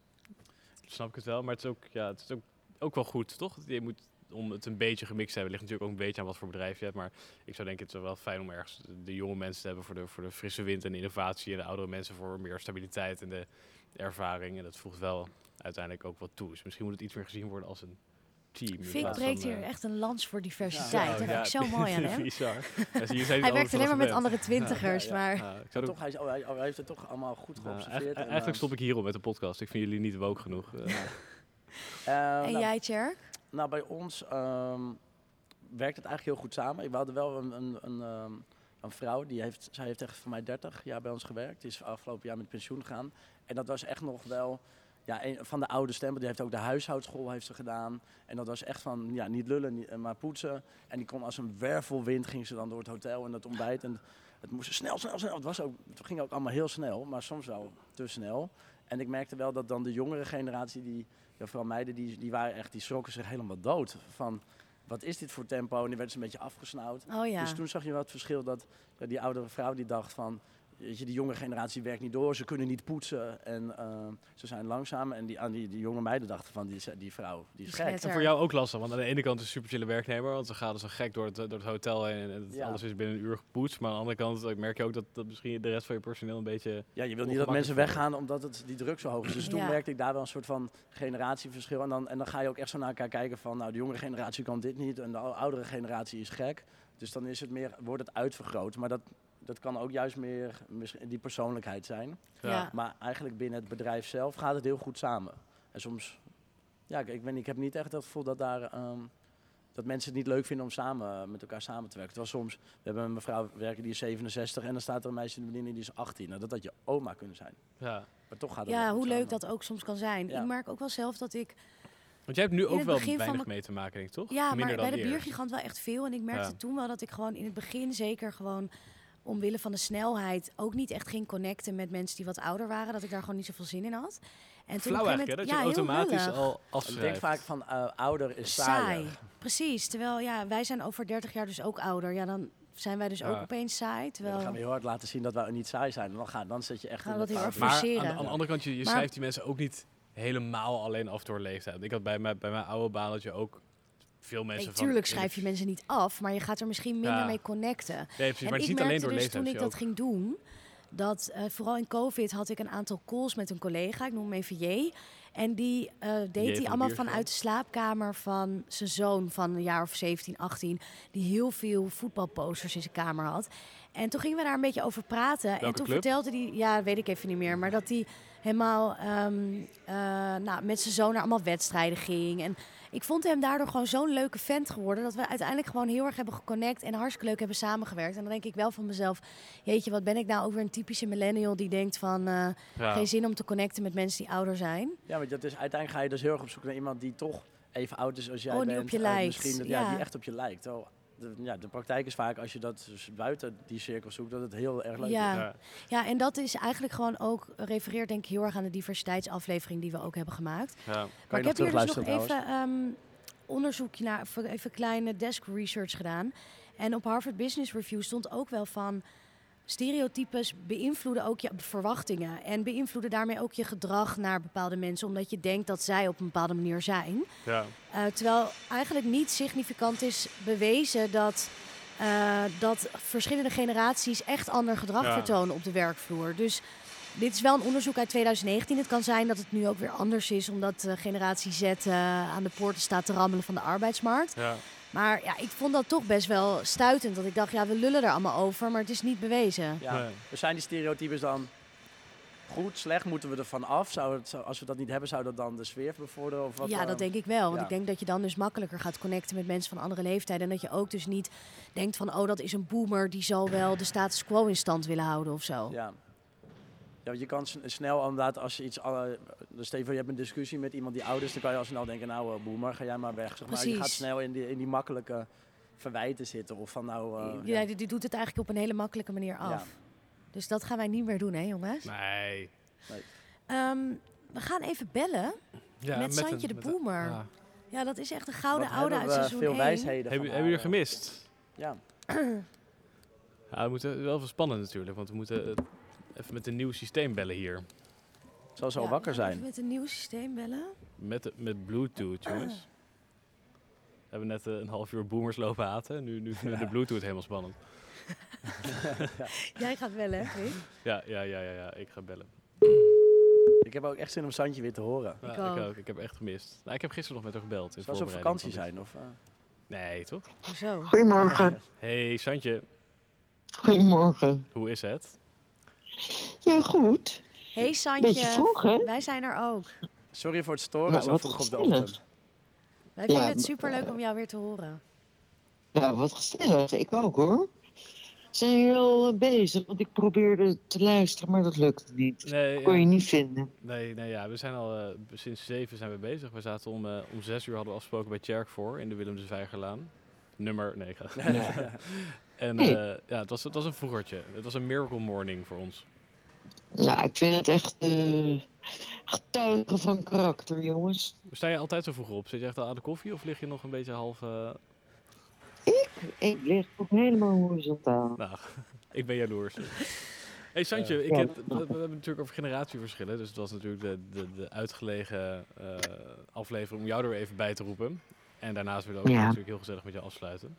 Snap ik het wel, maar het is ook, ja, het is ook, ook wel goed, toch? Je moet, om het een beetje gemixt te hebben, ligt natuurlijk ook een beetje aan wat voor bedrijf je hebt. Maar ik zou denken, het is wel fijn om ergens de jonge mensen te hebben voor de, voor de frisse wind en de innovatie. En de oudere mensen voor meer stabiliteit en de ervaring. En dat voegt wel uiteindelijk ook wat toe. Dus misschien moet het iets meer gezien worden als een team. plaats breekt van, hier eh, echt een lans voor diversiteit. Ja, dat vind ja, ik zo mooi aan hem. Bizar. Ja, Hij werkt alleen maar met andere twintigers, maar... Ja, ik zou Maar toch, hij, is- oh, hij, oh, hij heeft het toch allemaal goed ja, geobserveerd. eigenlijk, en, eigenlijk eh, stop ik hierop met de podcast. Ik vind jullie niet woke genoeg. En nou, jij, Tjerk? Nou, bij ons ehm, werkt het eigenlijk heel goed samen. We hadden wel een, een, een, ehm, een vrouw, die heeft, zij heeft echt voor mij 30 jaar bij ons gewerkt. Die is afgelopen jaar met pensioen gegaan. En dat was echt nog wel ja, een van de oude stemmen. Die heeft ook de huishoudschool heeft ze gedaan. En dat was echt van, ja, niet lullen, niet- maar poetsen. En die kon als een wervelwind, ging ze dan door het hotel en het ontbijt. En het moest snel, snel, snel. Het, was ook, het ging ook allemaal heel snel, maar soms wel te snel. En ik merkte wel dat dan de jongere generatie, die, ja, vooral meiden, die, die waren echt, die schrokken zich helemaal dood. Van, wat is dit voor tempo? En die werden ze een beetje afgesnauwd. Oh ja. Dus toen zag je wel het verschil dat ja, die oudere vrouw die dacht van... Weet je, die jonge generatie werkt niet door, ze kunnen niet poetsen en eh, ze zijn langzaam. En die, aan die, die jonge meiden dachten van, die, is- die vrouw, die is gek. En voor jou ook lastig, want aan de ene kant is het een super chille werknemer, want ze gaan dus een gek door het, door het hotel heen en het- Ja. alles is binnen een uur gepoetst. Maar aan de andere kant merk je ook dat, dat misschien de rest van je personeel een beetje... Ja, je wil niet dat mensen weggaan omdat het, die druk zo hoog is. Dus toen Ja. merkte ik daar wel een soort van generatieverschil. En dan, en dan ga je ook echt zo naar elkaar kijken van, nou de jongere generatie kan dit niet en de ou- oudere generatie is gek. Dus dan is het meer, wordt het uitvergroot. Maar dat, dat kan ook juist meer misschien die persoonlijkheid zijn. Ja. Maar eigenlijk binnen het bedrijf zelf gaat het heel goed samen. En soms, ja, ik, ik, ben, ik heb niet echt het gevoel dat daar... ehm, dat mensen het niet leuk vinden om samen met elkaar samen te werken. Terwijl soms, we hebben een mevrouw werken die is 67 en dan staat er een meisje in de bediening die is 18. Nou, dat had je oma kunnen zijn. Ja. Maar toch gaat het Ja, hoe leuk samen. dat ook soms kan zijn. Ja. Ik merk ook wel zelf dat ik... Want jij hebt nu ook wel begin van weinig mee te maken, denk ik, toch? Ja, Minder maar dan bij de biergigant wel echt veel. En ik merkte Ja. toen wel dat ik gewoon in het begin zeker gewoon... omwille van de snelheid ook niet echt ging connecten met mensen die wat ouder waren. Dat ik daar gewoon niet zoveel zin in had. En toen Flauw eigenlijk, gegeven Dat je ja, automatisch al Ik afschrijft. denk vaak van eh, ouder is saai. Precies. Terwijl ja, wij zijn over 30 jaar dus ook ouder. Ja, dan zijn wij dus Ja. ook opeens saai. Ja, Terwijl... dan gaan we heel hard laten zien dat wij niet saai zijn. En dan, gaan, dan zit je echt Gaan dat heel Maar forceren. aan de, aan de andere kant, je, je Maar- schrijft die mensen ook niet helemaal alleen af door leeftijd. Ik had bij, mijn bij mijn oude baan dat je ook veel mensen Nee, van... tuurlijk schrijf je mensen niet af, maar je gaat er misschien minder Ja. mee connecten. Nee, precies, en maar het is ik niet alleen door dus toen ik dat ging doen, dat eh, vooral in COVID had ik een aantal calls met een collega, ik noem hem even J. En die eh, deed hij allemaal vanuit de slaapkamer van zijn zoon van een jaar of 17, 18, die heel veel voetbalposters in zijn kamer had. En toen gingen we daar een beetje over praten. en toen club? vertelde hij, ja, weet ik even niet meer, maar dat hij helemaal ehm, eh, nou, met zijn zoon naar allemaal wedstrijden ging. En ik vond hem daardoor gewoon zo'n leuke vent geworden. Dat we uiteindelijk gewoon heel erg hebben geconnect en hartstikke leuk hebben samengewerkt. En dan denk ik wel van mezelf, jeetje, wat ben ik nou ook weer een typische millennial die denkt van eh, Ja. geen zin om te connecten met mensen die ouder zijn. Ja, want dat is, uiteindelijk ga je dus heel erg op zoek naar iemand die toch even oud is als jij Oh, die bent. op je lijkt, Misschien dat, ja. ja. die echt op je lijkt. Terwijl de, ja, de praktijk is vaak als je dat dus buiten die cirkel zoekt, dat het heel erg leuk Ja. is. Ja. Ja, en dat is eigenlijk gewoon ook, refereert denk ik heel erg aan de diversiteitsaflevering die we ook hebben gemaakt. Ja. Kan Maar ik heb hier dus nog even ehm, onderzoekje naar, even kleine desk research gedaan. En op Harvard Business Review stond ook wel van stereotypes beïnvloeden ook je verwachtingen en beïnvloeden daarmee ook je gedrag naar bepaalde mensen, omdat je denkt dat zij op een bepaalde manier zijn. Ja. Eh, terwijl eigenlijk niet significant is bewezen dat eh, dat verschillende generaties echt ander gedrag Ja. vertonen op de werkvloer. Dus dit is wel een onderzoek uit 2019. Het kan zijn dat het nu ook weer anders is, omdat generatie Z eh, aan de poorten staat te rammelen van de arbeidsmarkt. Ja. Maar ja, ik vond dat toch best wel stuitend. Dat ik dacht, ja, we lullen er allemaal over, maar het is niet bewezen. Ja. Nee. Dus zijn die stereotypes dan goed, slecht? Moeten we er van af? Zou het, als we dat niet hebben, zou dat dan de sfeer bevorderen? Of wat, ja, dat denk ik wel. Want ja. ik denk dat je dan dus makkelijker gaat connecten met mensen van andere leeftijden. En dat je ook dus niet denkt van, oh, dat is een boomer, die zal wel de status quo in stand willen houden of zo. Ja. Ja, want je kan snel inderdaad, als je iets... Uh, dus stel je hebt een discussie met iemand die oud is, dan kan je al snel denken, nou, uh, boemer, ga jij maar weg. Zeg maar. Je gaat snel in die, in die makkelijke verwijten zitten. Of van nou... eh, ja, die, die doet het eigenlijk op een hele makkelijke manier af. Ja. Dus dat gaan wij niet meer doen, hè jongens? Nee. Ehm, we gaan even bellen. Ja, Met Santje een- de met een- Boomer. ja. Ja, dat is echt een gouden wat oude uit seizoen veel 1. wijsheden Hebben jullie er eh, gemist? Ja. Ja, we moeten wel even spannend natuurlijk, want we moeten eh, even met een nieuw systeem bellen hier. Zal zo Ja, wakker zijn. even met een nieuw systeem bellen. Met, met Bluetooth, jongens. We hebben net eh, een half uur boomers lopen haten. Nu, nu vinden we de Bluetooth helemaal spannend. Jij gaat bellen, hè, Chris? Ja, ja, ja, ja, ja, ik ga bellen. Ik heb ook echt zin om Santje weer te horen. Ja, Ik ik, ook. Ik heb echt gemist. Nou, ik heb gisteren nog met haar gebeld. In ze op vakantie zijn? Of, eh? Nee, toch? Hoezo? Goedemorgen. Hey, Santje. Goedemorgen. Hoe is het? Ja, goed. Hey Beetje Santje, vroeg, hè? wij zijn er ook. Sorry voor het storen, Nou, zo wat vroeg op de gezellig. ochtend. Wij vinden Ja, het superleuk om jou weer te horen. Nou, wat gezellig. Ik ook, hoor. Zijn jullie al eh, bezig? Want ik probeerde te luisteren, maar dat lukte niet. Nee, Kon je ja, niet vinden. nee, nee ja, we zijn al eh, sinds zeven zijn we bezig. We zaten om, eh, om zes uur hadden we afgesproken bij Tjerk voor in de Willem de Zwijgerlaan. Nummer, nee, ik ga. En Hey. eh, ja, het was, het was een vroegertje. Het was een miracle morning voor ons. Nou, ik vind het echt eh getuigen van karakter, jongens. Sta je altijd zo vroeg op? Zit je echt al aan de koffie of lig je nog een beetje half... eh, Ik lig ook helemaal horizontaal. Nou, ik ben jaloers. hey Santje, ik Ja. heb, we, hebben natuurlijk over generatieverschillen. Dus het was natuurlijk de, de, de uitgelegen aflevering om jou er weer even bij te roepen. En daarnaast willen we ook Ja. natuurlijk heel gezellig met je afsluiten.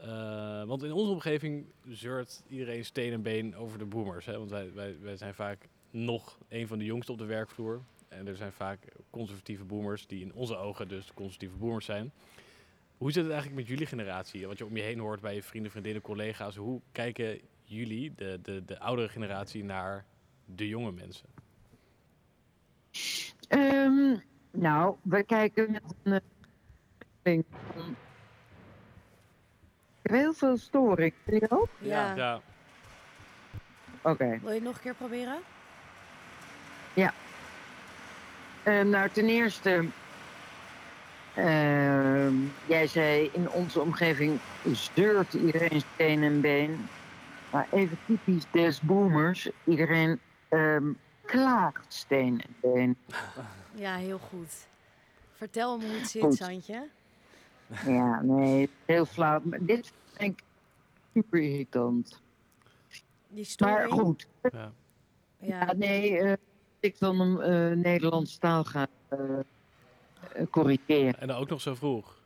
Eh, want in onze omgeving zeurt iedereen steen en been over de boomers. Hè? Want wij, wij, wij zijn vaak nog een van de jongsten op de werkvloer. En er zijn vaak conservatieve boomers die in onze ogen dus conservatieve boomers zijn. Hoe zit het eigenlijk met jullie generatie? Wat je om je heen hoort bij je vrienden, vriendinnen, collega's. Hoe kijken jullie, de, de, de oudere generatie, naar de jonge mensen? Ehm, nou, we kijken met een... eh, ding van- Ik heb heel veel storing. Vind je ook? Ja. Ja, Oké. Wil je het nog een keer proberen? Eh, nou, ten eerste, ehm, jij zei in onze omgeving zeurt iedereen steen en been. Maar even typisch des boomers, iedereen ehm, klaagt steen en been. Ja, heel goed. Vertel me hoe het zit, Goed. Santje. Ja, nee, heel flauw. Maar dit vind ik super irritant. Die story. Maar goed, ja. ja, nee, eh, ik dan een eh Nederlandse taal ga eh, eh, corrigeren. En dan ook nog zo vroeg.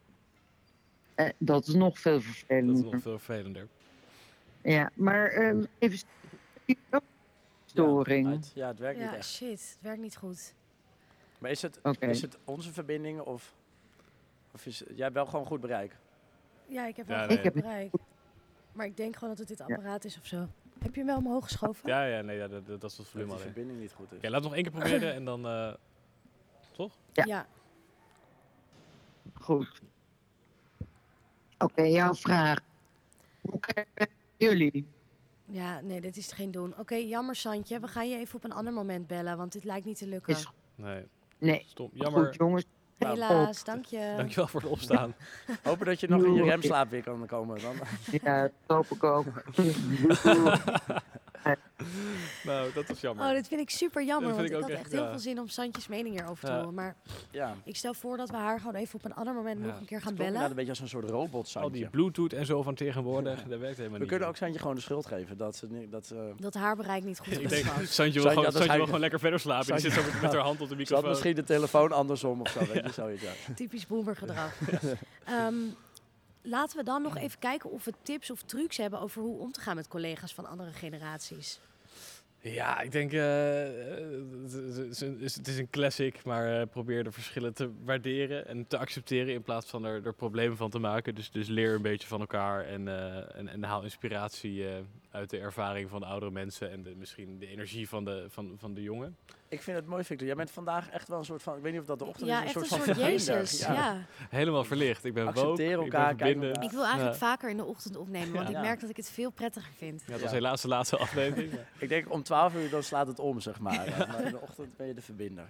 Dat is nog veel Dat is vervelender. nog veel vervelender. Ja, maar ehm, even storing. Ja, het werkt niet ja echt. shit. Het werkt niet goed. Maar is het, is het onze verbinding of, of is jij hebt wel gewoon goed bereik? Ja, ik heb wel Ja, goed nee. Ik heb- bereik. Maar ik denk gewoon dat het dit apparaat is of zo. Heb je hem wel omhoog geschoven? Ja, ja, nee, ja, dat, dat is het Dat volume de alleen. verbinding niet goed is. Oké, laat het nog één keer proberen en dan... eh, toch? Ja. ja. Goed. Oké, jouw vraag. Hoe kijken jullie? Ja, nee, dit is geen doen. Oké, jammer Santje. We gaan je even op een ander moment bellen, want dit lijkt niet te lukken. Is Nee, Nee, stom. Jammer. goed jongens. Nou, Helaas, dank je. Dankjewel voor het opstaan. Hopen dat je nog in je remslaap weer kan komen. Dan. Ja, dat hoop ik ook. nou, dat is jammer. Oh, dit vind ik super jammer, Dat want vind ik, ik ook had echt, echt heel ja. veel zin om Santjes mening hierover te Ja. horen. Maar Ja. ik stel voor dat we haar gewoon even op een ander moment Ja. nog een keer gaan bellen. een beetje als een soort robot Al die Santje. bluetooth en zo van tegenwoordig, dat werkt helemaal We niet. kunnen ook Santje gewoon de schuld geven. Dat ze, dat ze, Dat haar bereik niet goed Ik genoeg denk. Santje wil, Santje gewoon, Santje wil gewoon lekker verder slapen. Die zit zo met, met haar hand op de ze had microfoon. misschien de telefoon andersom of zo. Weet je, ja. Typisch boomer gedrag. Laten we dan nog even kijken of we tips of trucs hebben over hoe om te gaan met collega's van andere generaties. Ja, ik denk, eh, eh, het is een- classic, maar eh, probeer de verschillen te waarderen en te accepteren in plaats van er, er problemen van te maken. Dus, dus leer een beetje van elkaar en, en, en haal inspiratie uit de ervaring van de oudere mensen en de, misschien de energie van de, van, van de jongen. Ik vind het mooi, Victor. Jij bent vandaag echt wel een soort van, ik weet niet of dat de ochtend Ja, is, echt een een soort soort van. Jezus. Ja. Helemaal verlicht. Ik ben Accepteer woke, ik ben elkaar, elkaar. Ik wil eigenlijk Ja. vaker in de ochtend opnemen, want Ja. ik merk dat ik het veel prettiger vind. Ja, dat was Ja. helaas de laatste aflevering. Ik denk om 12 uur dan slaat het om, zeg maar. Ja, maar in de ochtend ben je de verbinder.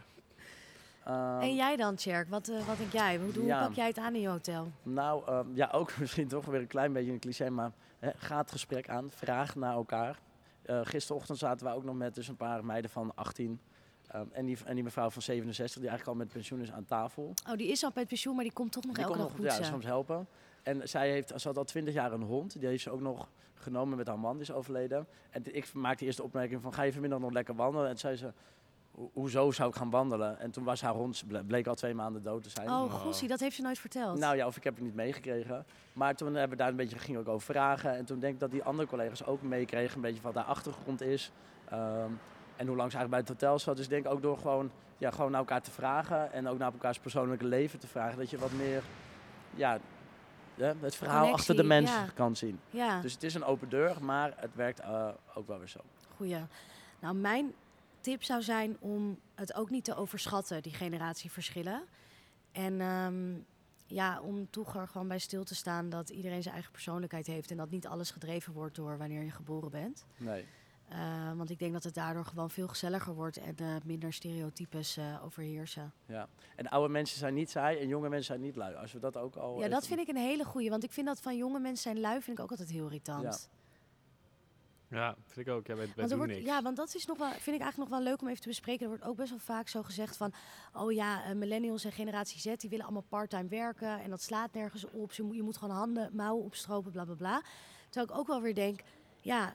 Ehm, en jij dan, Tjerk? Wat, eh, wat denk jij? Hoe, hoe Ja. pak jij het aan in je hotel? Nou, ehm, ja, ook misschien toch weer een klein beetje een cliché, maar hè, ga het gesprek aan, vraag naar elkaar. Eh gisterochtend zaten we ook nog met dus een paar meiden van 18 ehm, en, die, en die mevrouw van 67, die eigenlijk al met pensioen is aan tafel. Oh, die is al met pensioen, maar die komt toch nog Die elke dag nog ja, soms helpen. En zij heeft, ze had al 20 jaar een hond, die heeft ze ook nog genomen met haar man, die is overleden. En ik maakte eerst de opmerking van, ga je vanmiddag nog lekker wandelen? En toen zei ze, "Ho- hoezo zou ik gaan wandelen? En toen was haar hond, ble- bleek al twee maanden dood te zijn. Oh, gossie, dat heeft ze nooit verteld. Nou ja, of ik heb het niet meegekregen. Maar toen hebben we daar een beetje, ging ook over vragen. En toen denk ik dat die andere collega's ook meekregen, een beetje wat haar achtergrond is. Ehm, en hoe lang ze eigenlijk bij het hotel zat. Dus ik denk ook door gewoon, ja, gewoon naar elkaar te vragen en ook naar elkaars persoonlijke leven te vragen, dat je wat meer ja, het verhaal Connectie, achter de mens ja. kan zien. ja. Dus het is een open deur, maar het werkt eh, ook wel weer zo. Goeie. Nou, mijn tip zou zijn om het ook niet te overschatten, die generatieverschillen. En ehm, ja, om toch er gewoon bij stil te staan dat iedereen zijn eigen persoonlijkheid heeft en dat niet alles gedreven wordt door wanneer je geboren bent. Nee. Eh, want ik denk dat het daardoor gewoon veel gezelliger wordt en eh, minder stereotypes eh, overheersen. Ja. En oude mensen zijn niet saai en jonge mensen zijn niet lui. Als we dat ook al. Ja, dat vind ik een hele goeie. Want ik vind dat van jonge mensen zijn lui, vind ik ook altijd heel irritant. Ja, vind ik ook. Ja, wij, wij Want er doen wordt, niks. ja, want dat is nog wel, vind ik eigenlijk nog wel leuk om even te bespreken. Er wordt ook best wel vaak zo gezegd van, oh ja, millennials en generatie Z, die willen allemaal parttime werken en dat slaat nergens op. Ze moet, je moet gewoon handen, mouwen opstropen, bla bla bla. Terwijl ik ook wel weer denk, ja,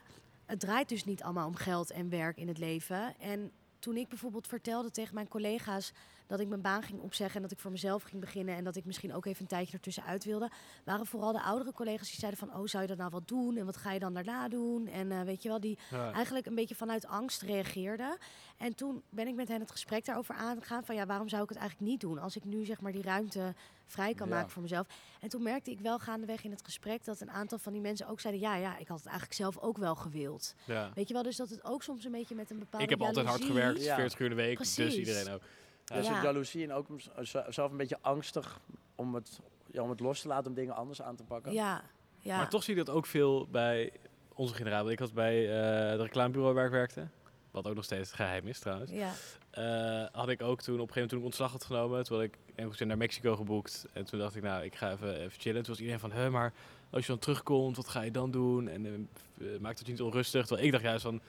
het draait dus niet allemaal om geld en werk in het leven. En toen ik bijvoorbeeld vertelde tegen mijn collega's dat ik mijn baan ging opzeggen en dat ik voor mezelf ging beginnen en dat ik misschien ook even een tijdje ertussenuit wilde, waren vooral de oudere collega's die zeiden van, oh, zou je dat nou wel doen en wat ga je dan daarna doen? En eh, weet je wel, die Ja. eigenlijk een beetje vanuit angst reageerde. En toen ben ik met hen het gesprek daarover aangegaan van ja, waarom zou ik het eigenlijk niet doen als ik nu zeg maar die ruimte vrij kan Ja. maken voor mezelf. En toen merkte ik wel gaandeweg in het gesprek dat een aantal van die mensen ook zeiden ja, ja, ik had het eigenlijk zelf ook wel gewild. Ja. Weet je wel, dus dat het ook soms een beetje met een bepaalde Ik heb altijd hard gewerkt, Ja. 40 uur in de week, dus iedereen ook. Ja, een Ja. jaloezie en ook z- zelf een beetje angstig om het, ja, om het los te laten, om dingen anders aan te pakken. Ja, ja. Maar toch zie je dat ook veel bij onze generatie. Ik had bij eh het reclamebureau waar ik werkte, wat ook nog steeds geheim is trouwens. Ja, eh, had ik ook toen op een gegeven moment toen ik ontslag had genomen, toen had ik ergens naar Mexico geboekt. En toen dacht ik, nou, ik ga even, even chillen. Toen was iedereen van, hè, maar als je dan terugkomt, wat ga je dan doen? En eh, eh, maakt het je niet onrustig? Terwijl ik dacht juist van,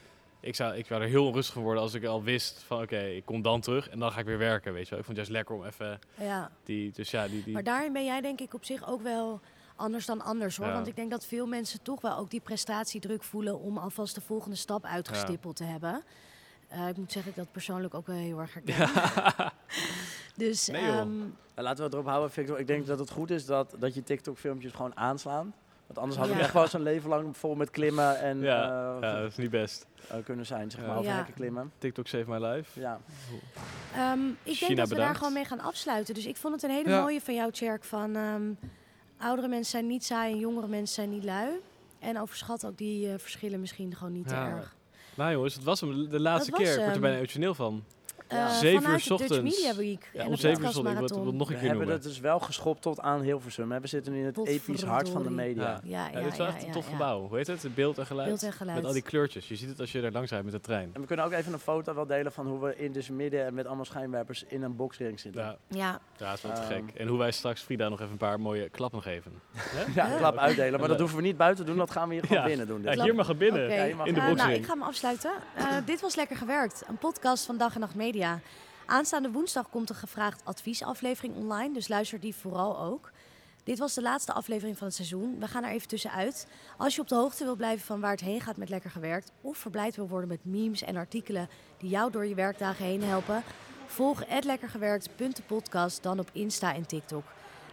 ik zou, ik zou er heel onrustig van worden als ik al wist van, oké, ik kom dan terug en dan ga ik weer werken, weet je wel. Ik vond het juist lekker om even ja. die, dus ja, die, die Maar daarin ben jij denk ik op zich ook wel anders dan anders hoor. Ja. Want ik denk dat veel mensen toch wel ook die prestatiedruk voelen om alvast de volgende stap uitgestippeld te hebben. Eh, ik moet zeggen dat ik dat persoonlijk ook wel heel erg herken. dus Nee, ehm, laten we het erop houden, Victor. Ik denk dat het goed is dat, dat je TikTok-filmpjes gewoon aanslaan. Want anders had ik echt wel zo'n leven lang vol met klimmen en Ja, eh, ja, dat is niet best. eh, kunnen zijn, zeg maar, over hekken klimmen. TikTok save my life. Ja. ehm, ik China denk dat we daar gewoon mee gaan afsluiten. Dus ik vond het een hele Ja. mooie van jou, Tjerk. Van ehm, oudere mensen zijn niet saai en jongere mensen zijn niet lui. En overschat ook die eh, verschillen misschien gewoon niet Ja. te erg. Nou jongens, het was hem de laatste Dat was keer. Ik word er bijna emotioneel van. Ja. Eh, Zeven uur de Dutch ochtends. Media Week Ja, om zeven uur ik. Nog een We hebben het dus wel geschopt tot aan Hilversum. hè. We zitten nu in het episch hart van de media. Ja. Ja, Ja, ja, dit is wel echt een tof gebouw. Hoe heet het? Beeld en geluid. Beeld en geluid. Met al die kleurtjes. Je ziet het als je er langs rijdt met de trein. En we kunnen ook even een foto wel delen van hoe we in dus midden en met allemaal schijnwerpers in een boxring zitten. Ja, Ja, ja dat is wel te Ehm. gek. En hoe wij straks Frida nog even een paar mooie klappen geven. Ja, klap uitdelen. Maar dat hoeven we niet buiten te doen, dat gaan we hier gewoon Ja. binnen doen. Ja, Dus. hier mag het binnen. Oké. Ja, je mag in de Eh, boxring. nou, ik ga hem afsluiten. Eh, dit was Lekker Gewerkt, een podcast van Dag en Nacht Media. Aanstaande woensdag komt een gevraagd adviesaflevering online, dus luister die vooral ook. Dit was de laatste aflevering van het seizoen. We gaan er even tussenuit. Als je op de hoogte wil blijven van waar het heen gaat met Lekker Gewerkt... of verblijd wil worden met memes en artikelen die jou door je werkdagen heen helpen... volg @lekkergewerkt.podcast dan op Insta en TikTok.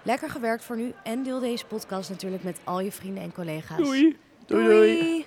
Lekker gewerkt voor nu en deel deze podcast natuurlijk met al je vrienden en collega's. Doei! Doei doei!